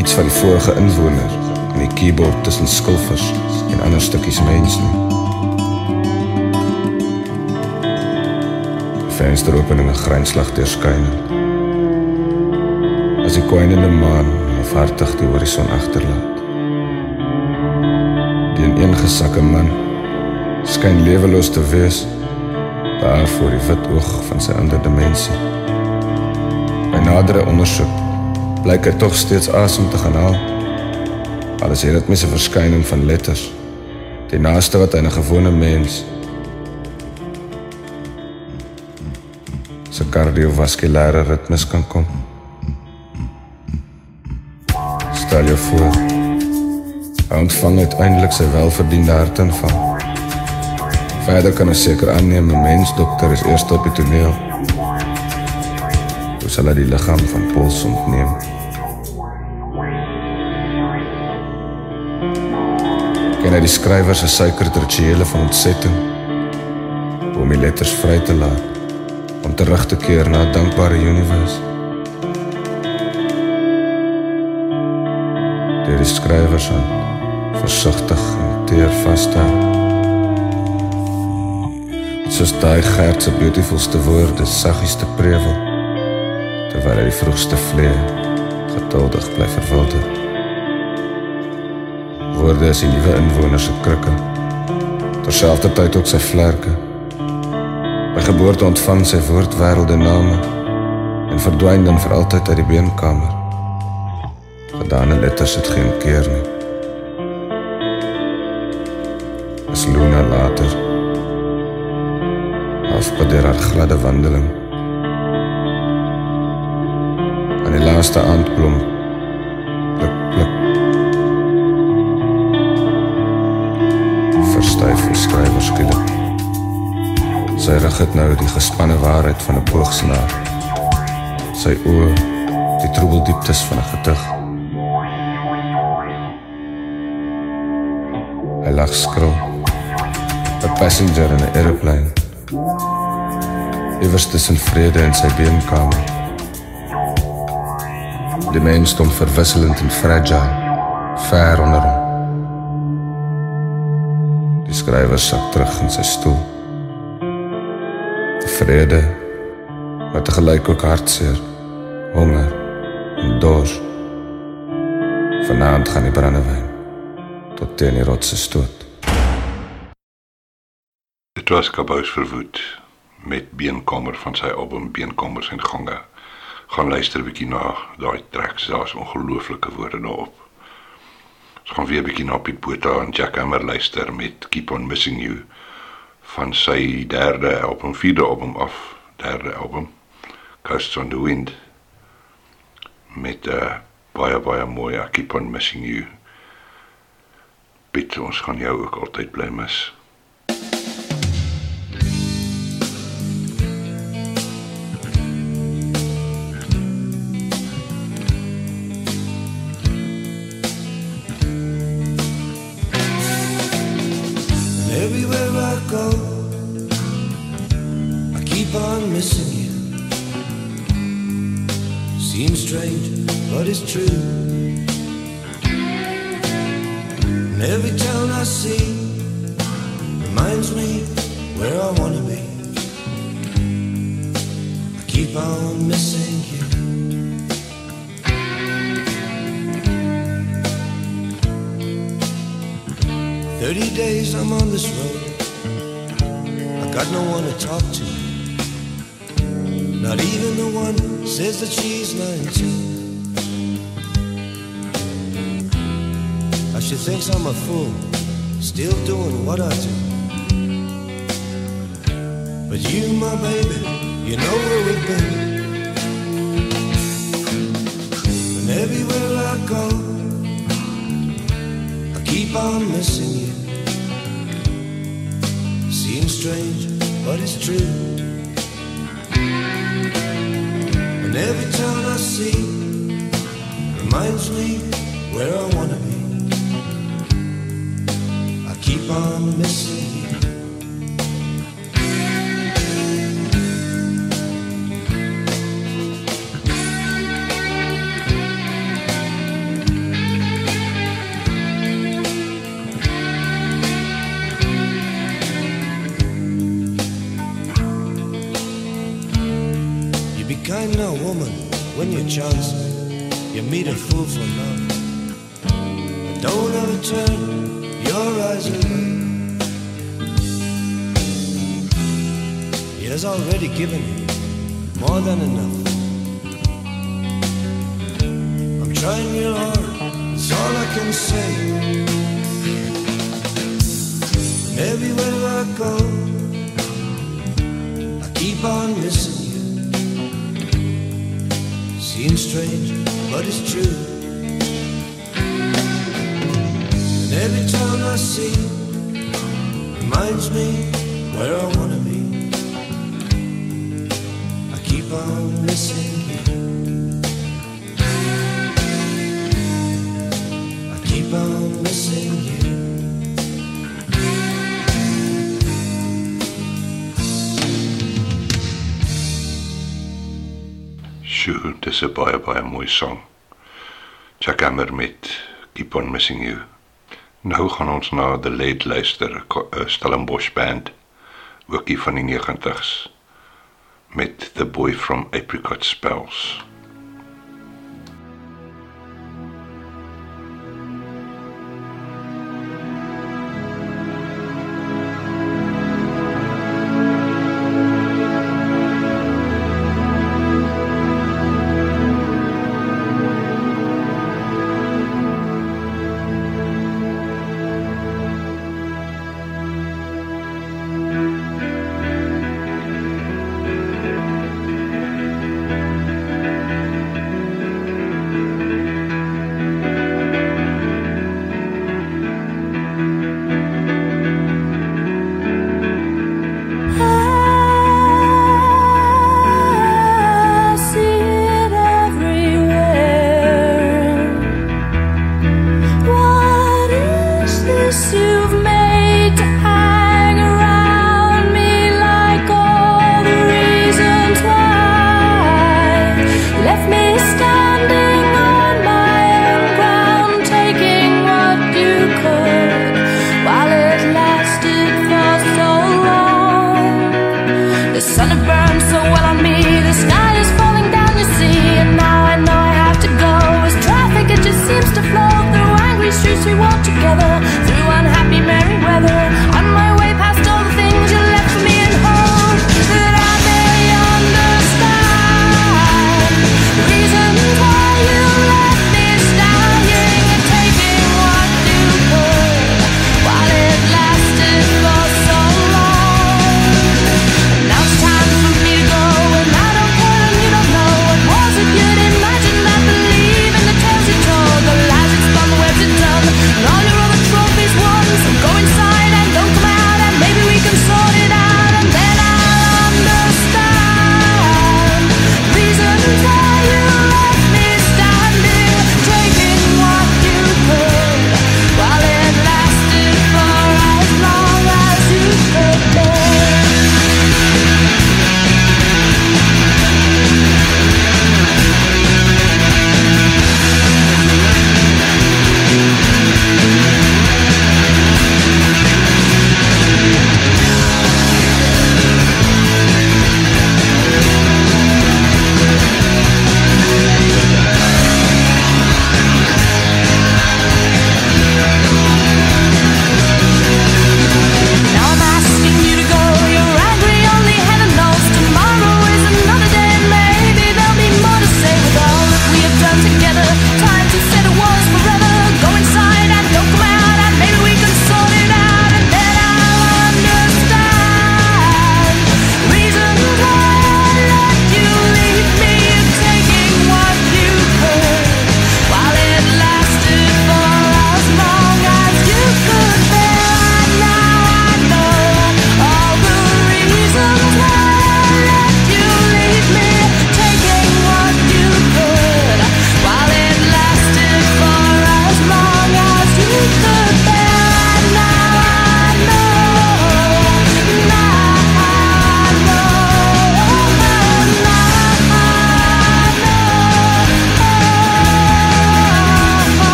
Iets van die vorige inwoner en die keyboard tussen skilfers en ander stukkies mens nie. Vensteropeninge grynslag deurskynend. As die kwynende maan halfhartig die horison agterlaat. Die ineengesakke man skyn leweloos te wees daar voor die wit oog van sy ander dimensie. By nadere ondersoek blyk hy tog steeds asem te gaan haal. Alles hier het mis 'n verskyning van letters. Die naaste wat hy 'n gewone mens se kardiovaskulêre ritmes kan kom. Stel jou voor. Hy ontvang uiteindelik sy welverdiende hartaanval. Verder kan ons seker aanneem 'n mensdokter is eers op die toneel. Hoe sal hy die liggaam van Pols ontneem? Ken hy die skrywer se suikerrituele van ontsetting om die letters vry te laat om terug te keer na dankbare universe? Deur die skrywer se versigtig teer vasstaan soos daai gert se beautifulste woorde saggies te prewel terwyl hy die vroegste vlee geduldig bly verwilder. Woorde is die nuwe inwoners se krikke terselfdertyd ook sy vlerke. By geboorte ontvang sy woordwêrelde name en verdwyn dan vir altyd uit die beenkamer. Gedane letters het geen keer nie as Luna later afpadeer haar gladde wandeling. Aan die laaste aandblom pluk pluk. Verstyf die skrywer skielik. Sy rig het nou die gespanne waarheid van 'n boogsnaar. Sy oë die troebel dieptes van 'n gedig. Hy lag skrul. 'n Passenger in 'n aeroplane iewers tussen vrede en sy beenkamer. Die mens stond verwisselend en fragile, ver onder hom. Die skrywer sak terug in sy stoel. Vrede, maar te gelyk ook hartseer, honger en dors. Vanaand gaan die brandewyn tot teen die rotse stoot. Dit was Kabous verwoed met Beenkamer van sy album Beenkamers en Gange. Gaan luister 'n bietjie na daai tracks, daar's ongelooflike woorde daarop. Ons gaan weer 'n bietjie na Piet Botha en Jack Hammer luister met Keep on Missing You van sy derde album, vierde album af, derde album Coast on the Wind met 'n uh, eh, baie baie mooi Keep on Missing You. Piet, ons gaan jou ook altyd bly mis. strange, but it's true. And every town I see reminds me where I wanna be. I keep on missing you. Thirty days I'm on this road. I got no one to talk to. Not even the one who says that she's mine too. Now she thinks I'm a fool, still doing what I do. But you, my baby, you know where we've been. And everywhere I go, I keep on missing you. Seems strange, but it's true. And every town I see reminds me where I wanna be. I keep on missing. when you're Johnson, you meet a fool for love. Don't ever turn your eyes away. He has already given you more than enough. I'm trying real hard, that's all I can say. And everywhere I go, I keep on missing. Seems strange, but it's true. And every time I see, reminds me where I wanna be. I keep on missing you. I keep on missing you. Sure, dis 'n baie baie mooi sang. Jack Hammer met Keep on Missing You. Nou gaan ons na The Late luister, eh, Stellenbosch band, ookie van die 90s met The Boy from Apricot Spells.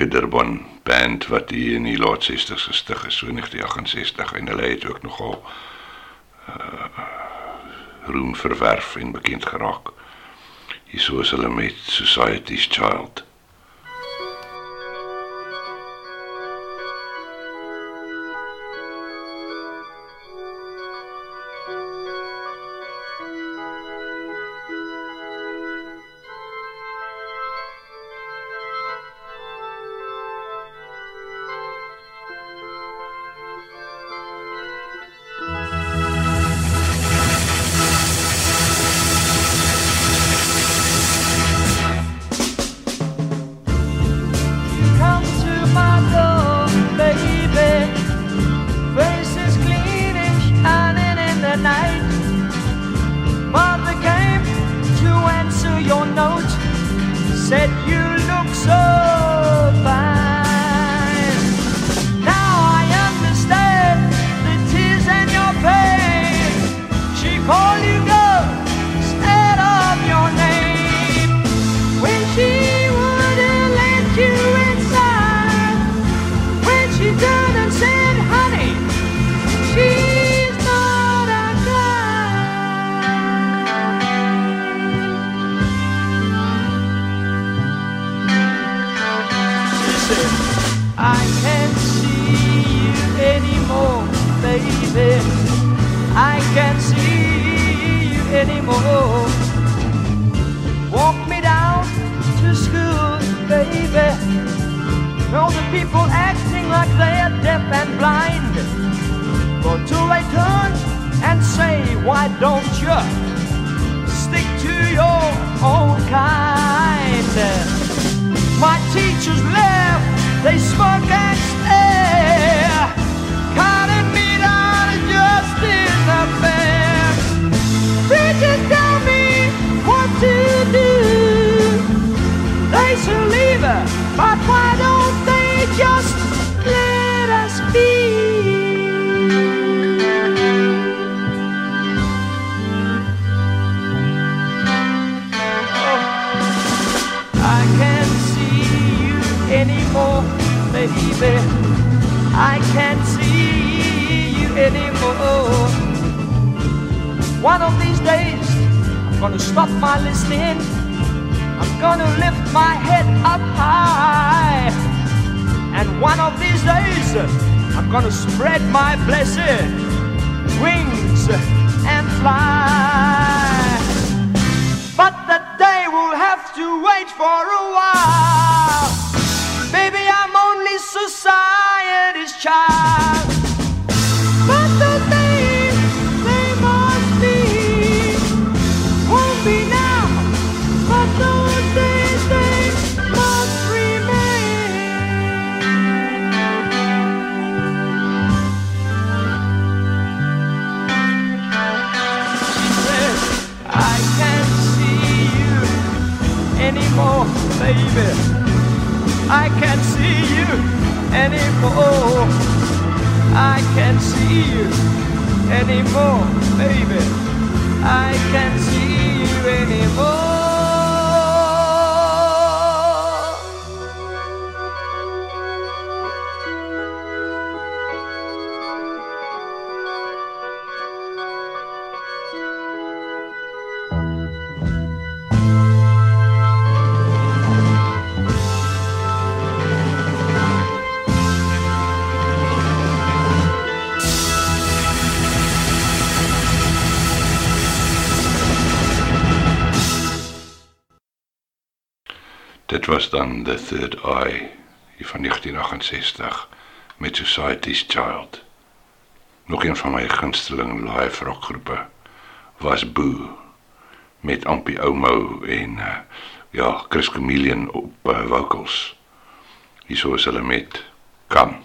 Ook 'n Durban band wat hier in die laat 60s gestig is, so 1968 en hulle het ook nogal uh roem verwerf en bekend geraak. Hierso is hulle met Society's Child. Baby. All the people acting like they're deaf and blind. But till they turn and say, why don't you stick to your own kind? My teachers laugh, they smirk and stare. But why don't they just let us be? Oh, I can't see you anymore, baby. I can't see you anymore. One of these days, I'm gonna stop my listening. Gonna lift my head up high. And one of these days, I'm gonna spread my blessed wings and fly. But the day will have to wait for a while. Baby, I'm only society's child. Anymore, baby. I can't see you anymore. I can't see you anymore, baby. I can't see you anymore. Was dan The Third Eye hier van 1968 met Society's Child. Nog een van my gunsteling live rockgroepe was Boo met Ampie Oumo en uh, ja, Chris Chameleon op uh, vocals. Hierso is hulle met Kan.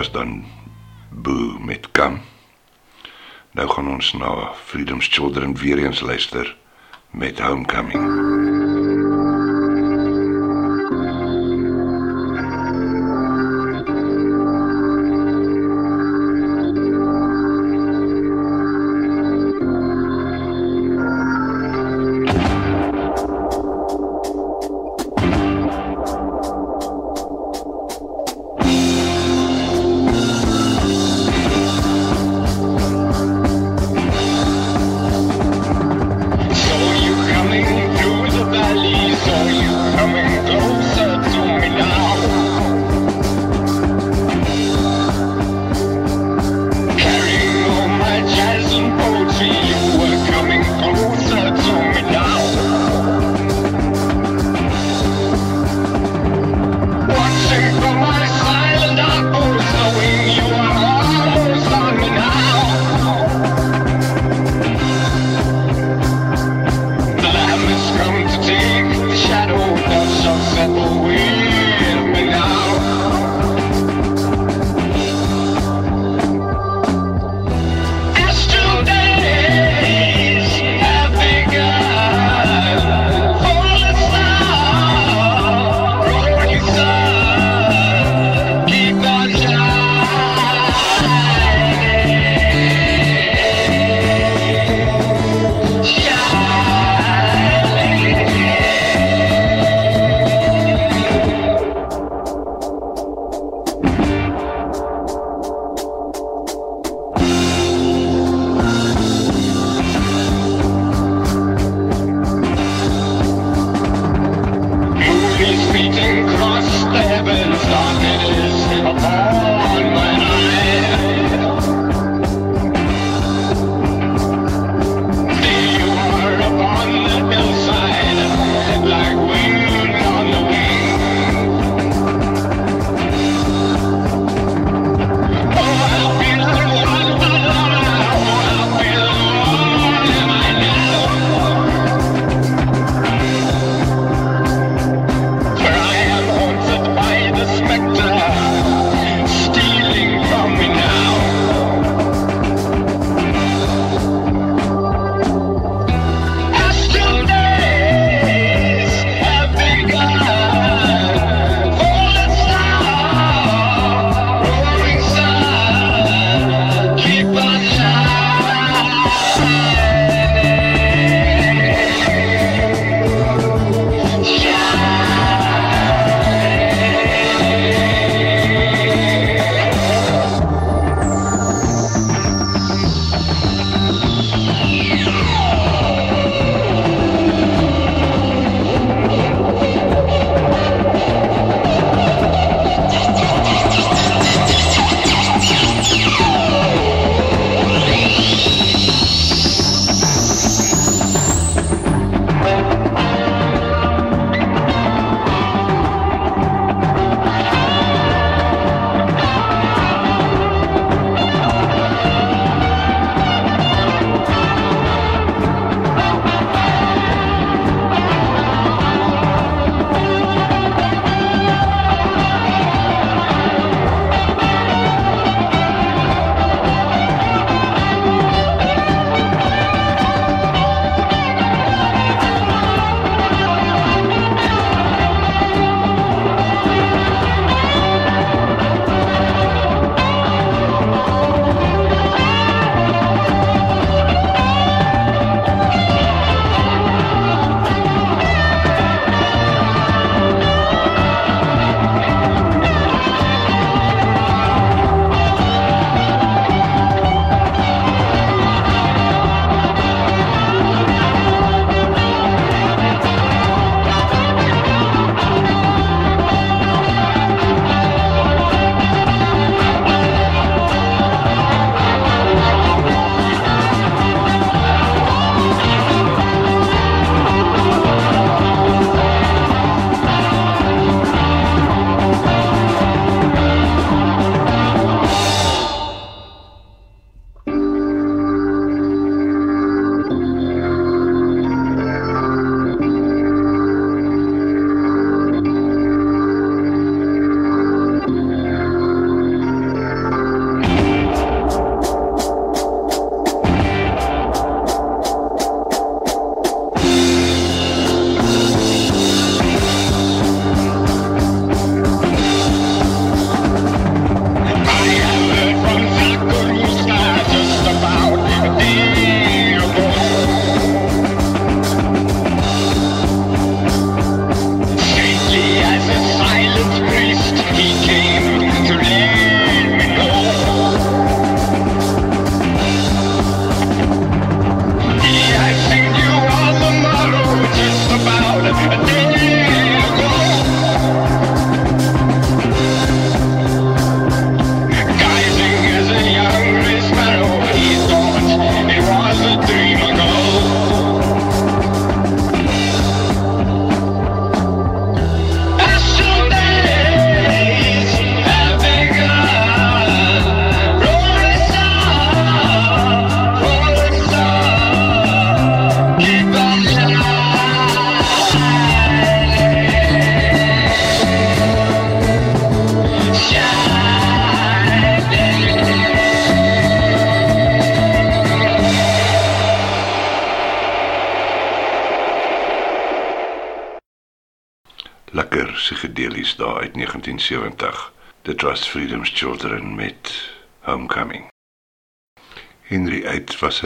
Was dan Boo met Kam. Nou gaan ons na Freedom's Children weer eens luister met Homecoming.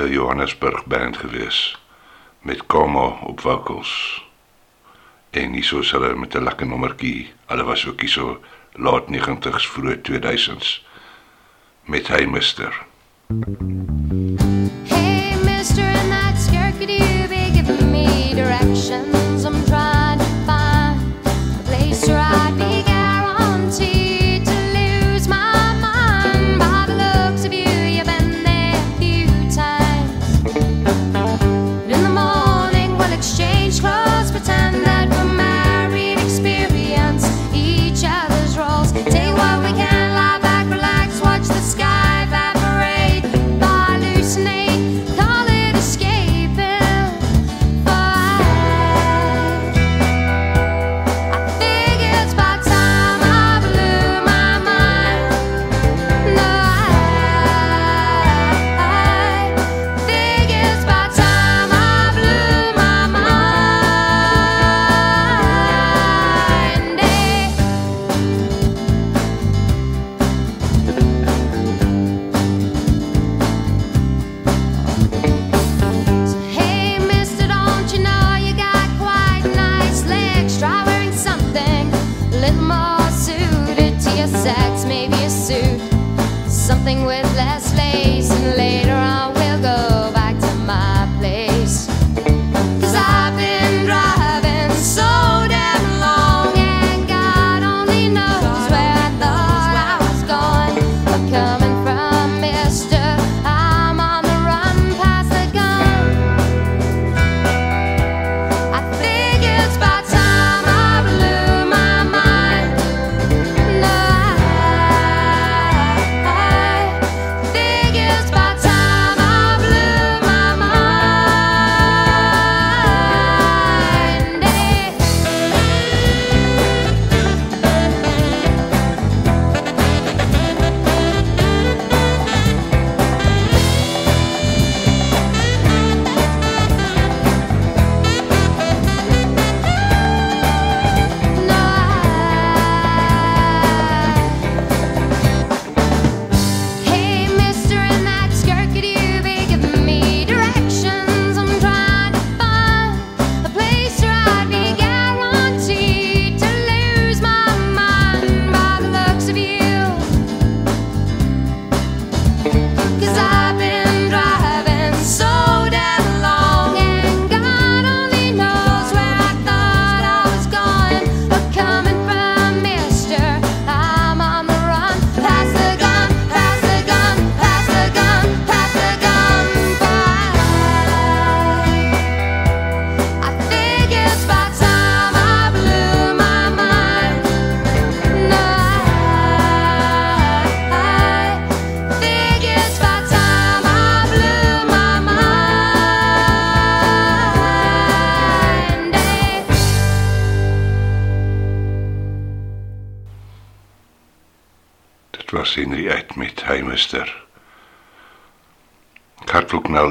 'n Johannesburg band gewees met Kama op vocals. En hieso is hulle met 'n lekker nommertjie. Hulle was ook hieso laat 90s vroeg 2000s met Hey Mister. Hey,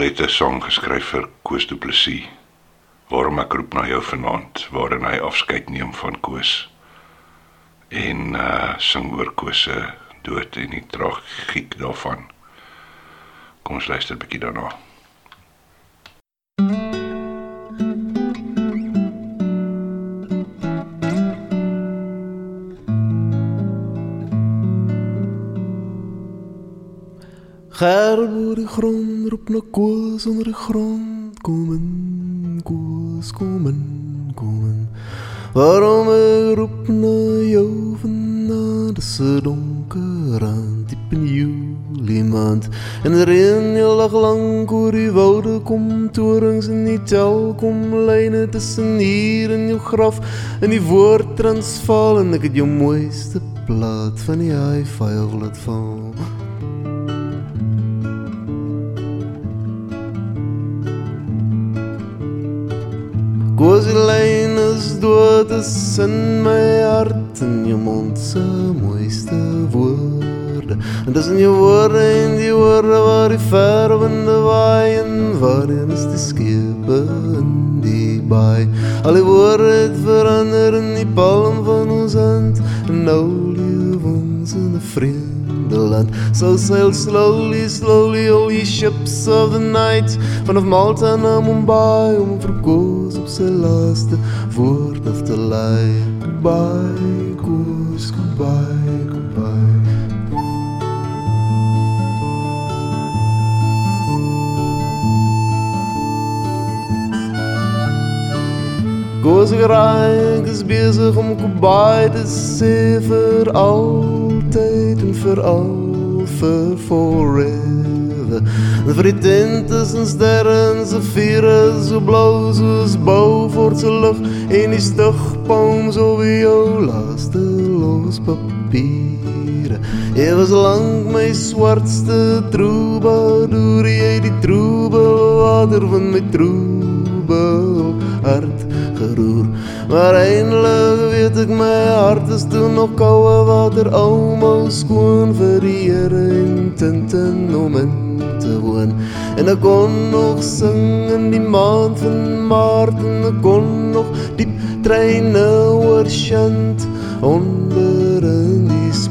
het 'n song geskryf vir Koos Du Plessis. Waarom ek roep na jou vanaand waarin hy afskeid neem van Koos. En uh sing oor Koos se dood en die tragiek daarvan. Kom ons luister 'n bietjie daarna. Gerb oor die grond roep na koos onder die grond kom in koos kom in kom in. Waarom ek roep na jou vanaand is 'n donker aand diep in Julie maand. En die reën heel dag lank oor die woude kom torings en die tel kom lyne tussen hier in jou graf. In die woord transvaal en ek het jou mooiste plaat van die hi-fi laat val Kozelijn is dood is in my hart en jou mond se mooiste woorde En dis in jou woorde en die woorde waar die verwinde waai en waarin is die skepe in die goodbye. Al die woorde het verander in die palm van ons hand. En nou leef ons in 'n vreemde land. So sail slowly, slowly all ye ships of the night. Vanaf Malta na Mumbai om vir Koos op sy laaste woord af te lei. Goodbye, goodbye, Koos ek raak is bezig om Kobai te sê vir altyd en vir al vir forever. Die tintes en sterre en se vire so blou soos Beaufort se lug en die stigpalms oor jou laaste los papiere. Jy was lang my swartste troubadour, jy die troebel water van my troebel hart geroer. Maar eindelijk weet ek my hart is toen nog koude water. Almal skoon vir die Heere en tinten om in te woon. En ek kon nog sing in die maand van maart. En ek kon nog diep treine oor shant Onder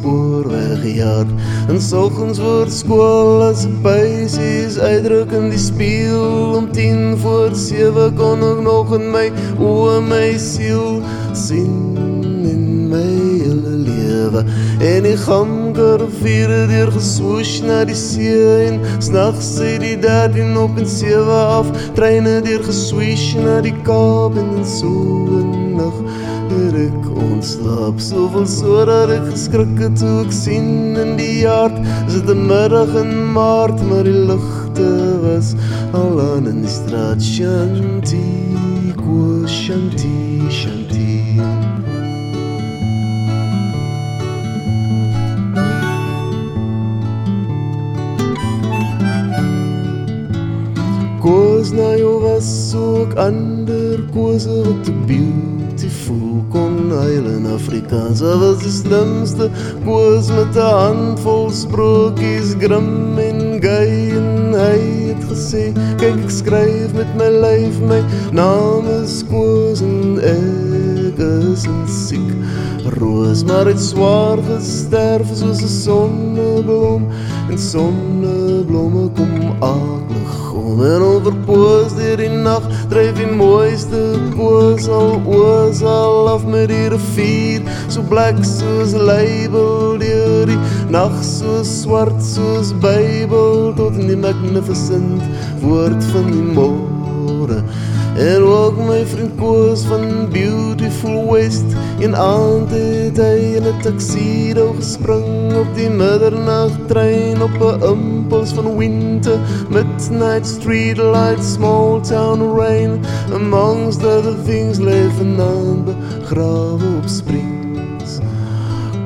in die spoorwegjaard En sorgens voor skool as ek buisies uitdruk in die spieel Om tien voor sewe kon ek nog in my oe my siel sien in my hele lewe. En die gamker vierde deur geswoosh na die see En s'nachts sê die 13 op en 7 af. Treine deur geswoosh na die Kaap en in so een nacht het ek ontslaap Soveel so dat ek geskrik het toe ek sien in die jaard Is het een middag in maart maar die lichte was al aan in die straat. Shanti, kwa Shanti, Shanti. Koos na jou was ook ander kose wat te beautiful kon huil in Afrikaans Hy was die slimste koos met 'n handvol sprokies grim en gay en hy het gesê kyk ek skryf met my lyf my naam is koos en ek is en siek. Roos maar het swaar gesterf soos 'n sonneblom en sonneblomme kom aklig om. En overpoos dier die nacht dryf die mooiste koos al oos al af met die rivier. So blik soos label dier die nacht so swart soos bybel. Tot in die magnificent woord van die môre En ook my vriend Koos van Beautiful West. En aand het hy in een tuxedo gespring Op die middernachttrein op een impuls van winter. Midnight street light, small town rain. Amongst other things leven aan begrawe op springs.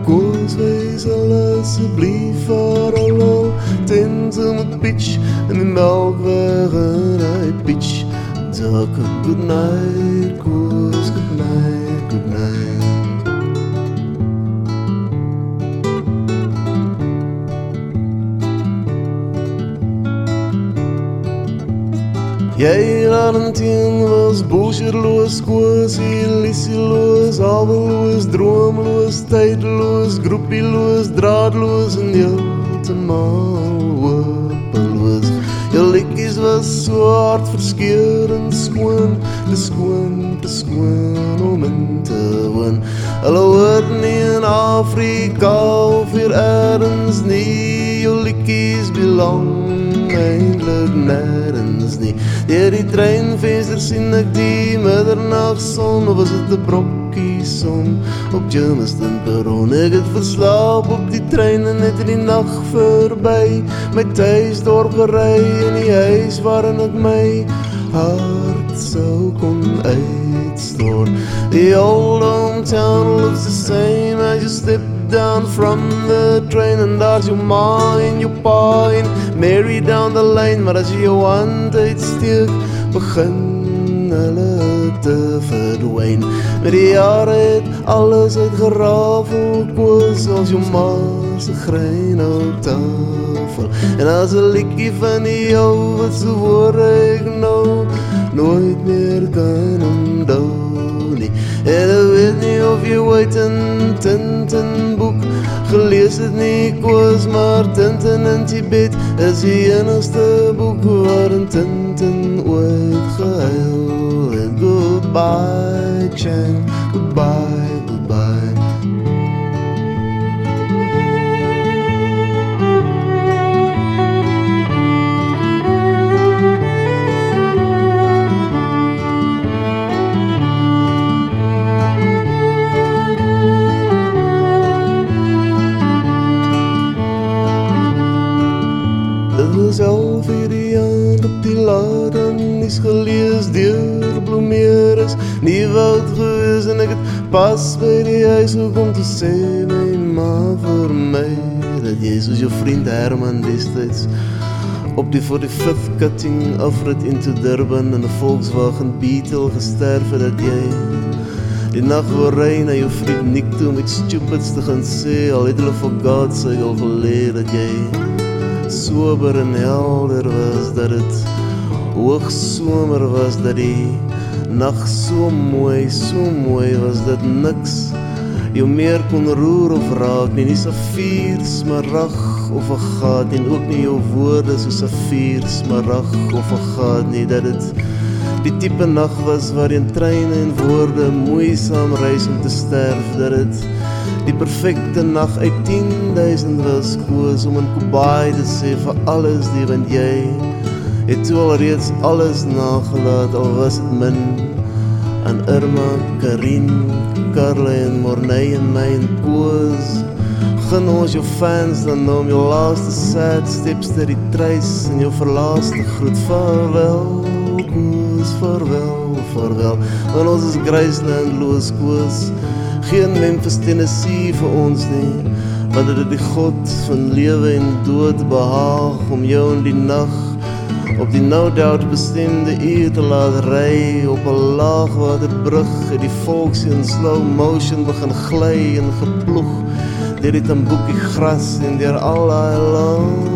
Koos wees al asjeblief vir al Tente met pitch en die melkweg en hy pitch Duck, good night, Koos, good night, good night. Jy Laurentien was bullshitloos, koos, illusieloos, alweloos, droomloos, tydloos, groepieloos, draadloos en heeltemal hopeloos. Jou liedjies was so hartverskeurend skoon, te skoon, te skoon om in te woon. Hulle hoort nie in Afrika of hier ergens nie, jou liedjies belang eindelijk nergens nie. Deur die treinvenster sien ek die middernagson, was het een brokkie son op Germiston perron. Ek het verslaap op die trein en het in die nacht voorbij, my thuisdorp gerei in die huis waarin ek my hart sou kon uitstoor. The old hometown looks the same as you step down from the train and ma en jou pa en Mary down the lane maar as jy jou hand uitsteek begin. Hulle te verdwijn met die jare het alles uitgerafel koos als jou ma se grein op tafel. En as 'n liedjie van die jou wat so woorde ek nou nooit meer kan nie En ek weet nie of jy ooit in Tintin boek gelees het nie Koos maar Tintin in Tibet Is die enigste boek waarin Tintin ooit gehuil het. Goodbye Chang, goodbye. Is gelees deur bloemeer is nie woud gewees en ek het pas by die huis gekom te sê my ma vir my dat jy soos jou vriend Herman destyds op die 45th cutting afrit into Durban in 'n Volkswagen Beetle gesterf het dat jy die nag wou ry na jou vriend Nick toe met stupids te gaan sê al het hulle vir God sê al geleer dat jy sober en helder was dat dit hoogsomer was dat die nag so mooi, so mooi was dat niks jou meer kon roer of raak nie, nie safier, smarag of 'n gat en ook nie jou woorde so safier, smarag of 'n gat nie, dat dit die tipe nag was waarin treine en woorde moeisaam reis om te sterf, dat dit die perfekte nag uit 10000 was koos om in Kobai te sê vir alles want jy het toe al reeds alles nagelaat al was dit min. Aan Irma, Karin, Karla en Morney en my en koos. Gun ons jou fans dan nou om jou laaste sad steps ter die treis en jou verlaaste groet. Vaarwel koos, vaarwel, vaarwel. En ons is Graceland, Loos koos. Geen Memphis Tennessee vir ons nie. Want dit het die God van lewe en dood behaag om jou in die nag op die no doubt bestemde uur te laat ry op 'n laagwaterbrug het die volks in slow motion begin gly en geploeg. Deur die tamboekie gras en deur al daai lonely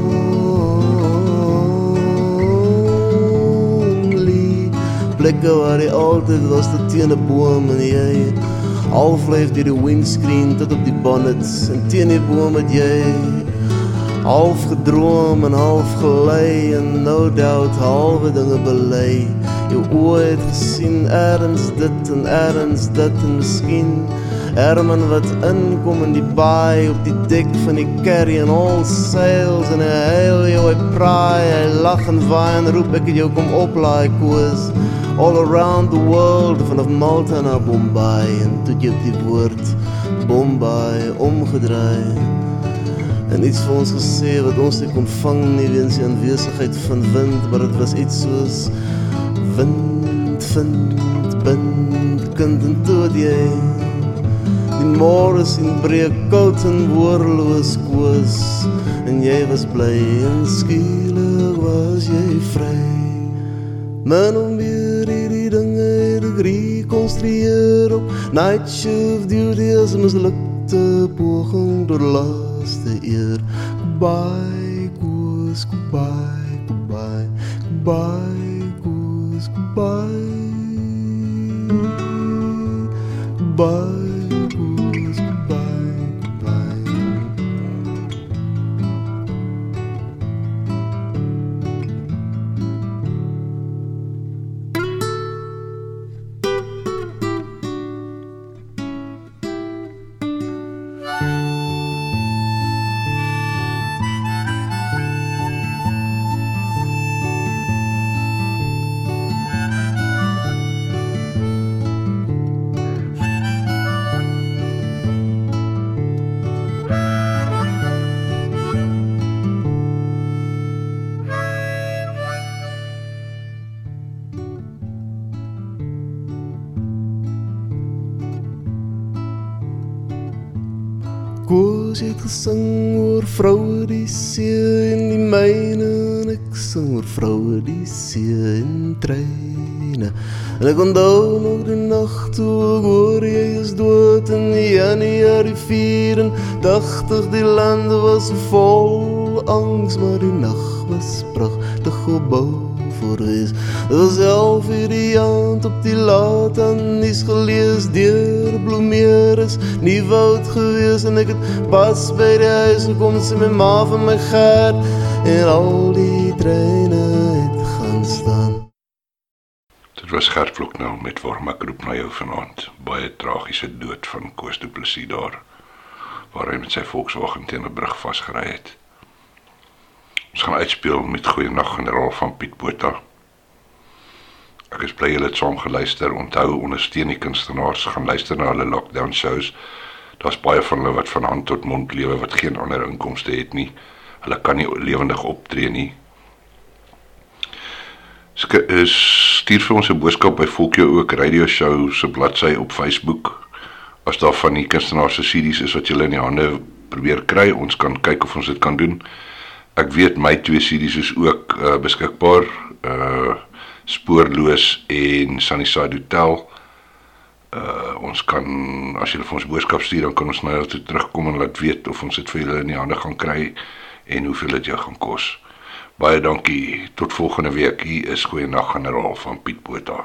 plekke waar jy altyd was tot teen 'n boom en jy half leef deur die windscreen tot op die bonnets. En teen die boom het jy half gedroom en half gelei en no doubt halwe dinge bely jou oë het gesien ergens dit en ergens dit en miskien Herman wat inkom in die baai op die dek van die carry en all sails en hy huil jou, hy praai, hy lag en waai en roep ek het jou kom oplaai koos. All around the world vanaf Malta na Bombay en toe jy die woord Bombay omgedraai en iets vir ons gesê wat ons nie kon vang nie weens die aanwesigheid van wind maar dit was iets soos wind vind bind kind en toe jy. Die môre sien breek koud en woordeloos koos en jy was bly en skielik was jy vry. Men om weer hierdie dinge te rekonstrueer op. Night shift duty as mislukte poging tot laaste eer. Goodbye, koos, goodbye, goodbye, goodbye, koos, goodbye. Goodbye. Die see en en ek onthou nog die nag toe ek hoor jy is dood in januarie 84 die lande was vol angs maar die nag was pragtig gebou antwoord wees. Dit was elf uur die aand op die laat en nies gelees deur bloemeer is nie woud gewees en ek het pas by die huis gekom sê my ma van my gert en al die treine het. Dit was Gert Vloknou met Warm ek roep na jou vanaand. Baie tragiese dood van Koos Du Plessis daar waar hy met sy Volkswagen teen 'n brug vasgery het. Ons gaan uitspeel met Goeienag generaal van Piet Botha. Ek is bly julle het saam geluister. Onthou ondersteun die kunstenaars, gaan luister na hulle lockdown shows. Daar's baie van hulle wat van hand tot mond lewe wat geen ander inkomste het nie. Hulle kan nie lewendig optree nie. Stuur vir ons 'n boodskap by Volkie ook radio show se bladsy op Facebook. As daar van die kunstenaars se CD's is wat jy in die hande probeer kry, ons kan kyk of ons dit kan doen. Ek weet my twee CD's is ook uh, beskikbaar. Uh spoorloos en Sunnyside Hotel. Uh ons kan as julle vir ons boodskap stuur dan kan ons nou toe terugkom en laat weet of ons dit vir julle in die hande gaan kry en hoeveel dit jou gaan kos. Baie dankie. Tot volgende week. Hier is Goeienag generaal van Piet Botha.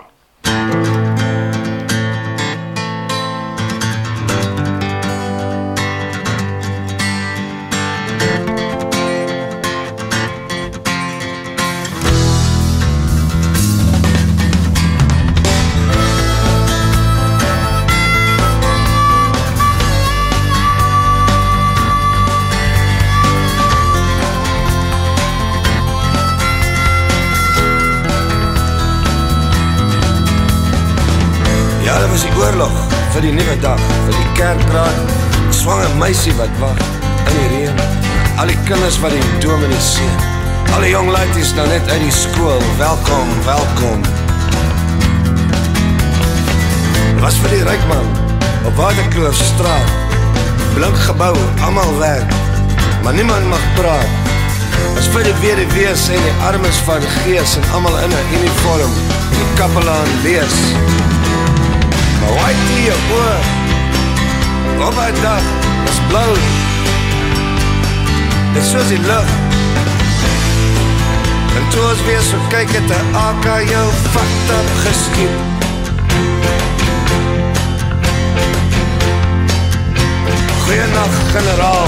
Was die oorlog vir die nuwe dag, vir die kerkraad, swanger meisie wat wag in die reën, al die kinders wat die dominee seën. Al die jong laities nou net uit die skool, welkom, welkom. Was vir die ryk man op Waterkloof straat. Blink gebou, almal werk, maar niemand mag praat. As vir die weduwees en die armes van gees en almal in 'n uniform, die kapelaan lees. Maar waai die jou oor. Op my dag is blauw Dit is soos die lucht. En toe ons weer so kyk het die AK jou fucked up geskiet. Goeienacht generaal.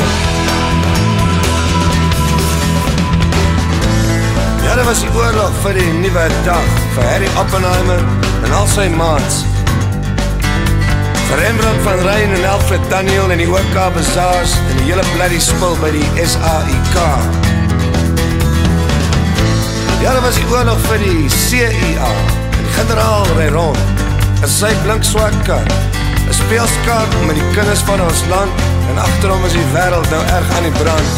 Ja, dit was die oorlog vir die nieuwe dag Vir Harry Oppenheimer en al sy maats Vir Rembrandt van Rijn en Alfred Daniel en die OK Bazaars en die hele bloody spul by die SAIK. Ja, dat was die oorlog vir die CIA en die generaal rij rond in sy blink swak kar. Een speelskaart met die kinders van ons land en achterom is die wereld nou erg aan die brand.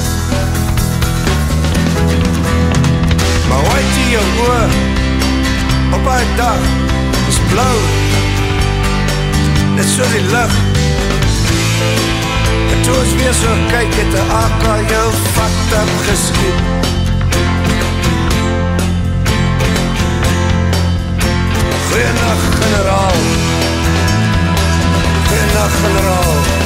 Maar waait jy jou oor op hy dag is blauw net soos die lucht En toe ons weer so kyk het die AK jou vat up geskiet. Goeienacht generaal. Goeienacht generaal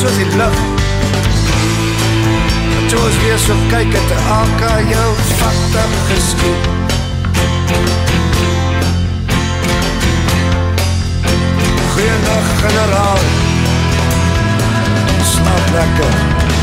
soos die lucht En toe ons weer so kyk het die AK jou fucked up geskiet Goeiedag generaal Slaap lekker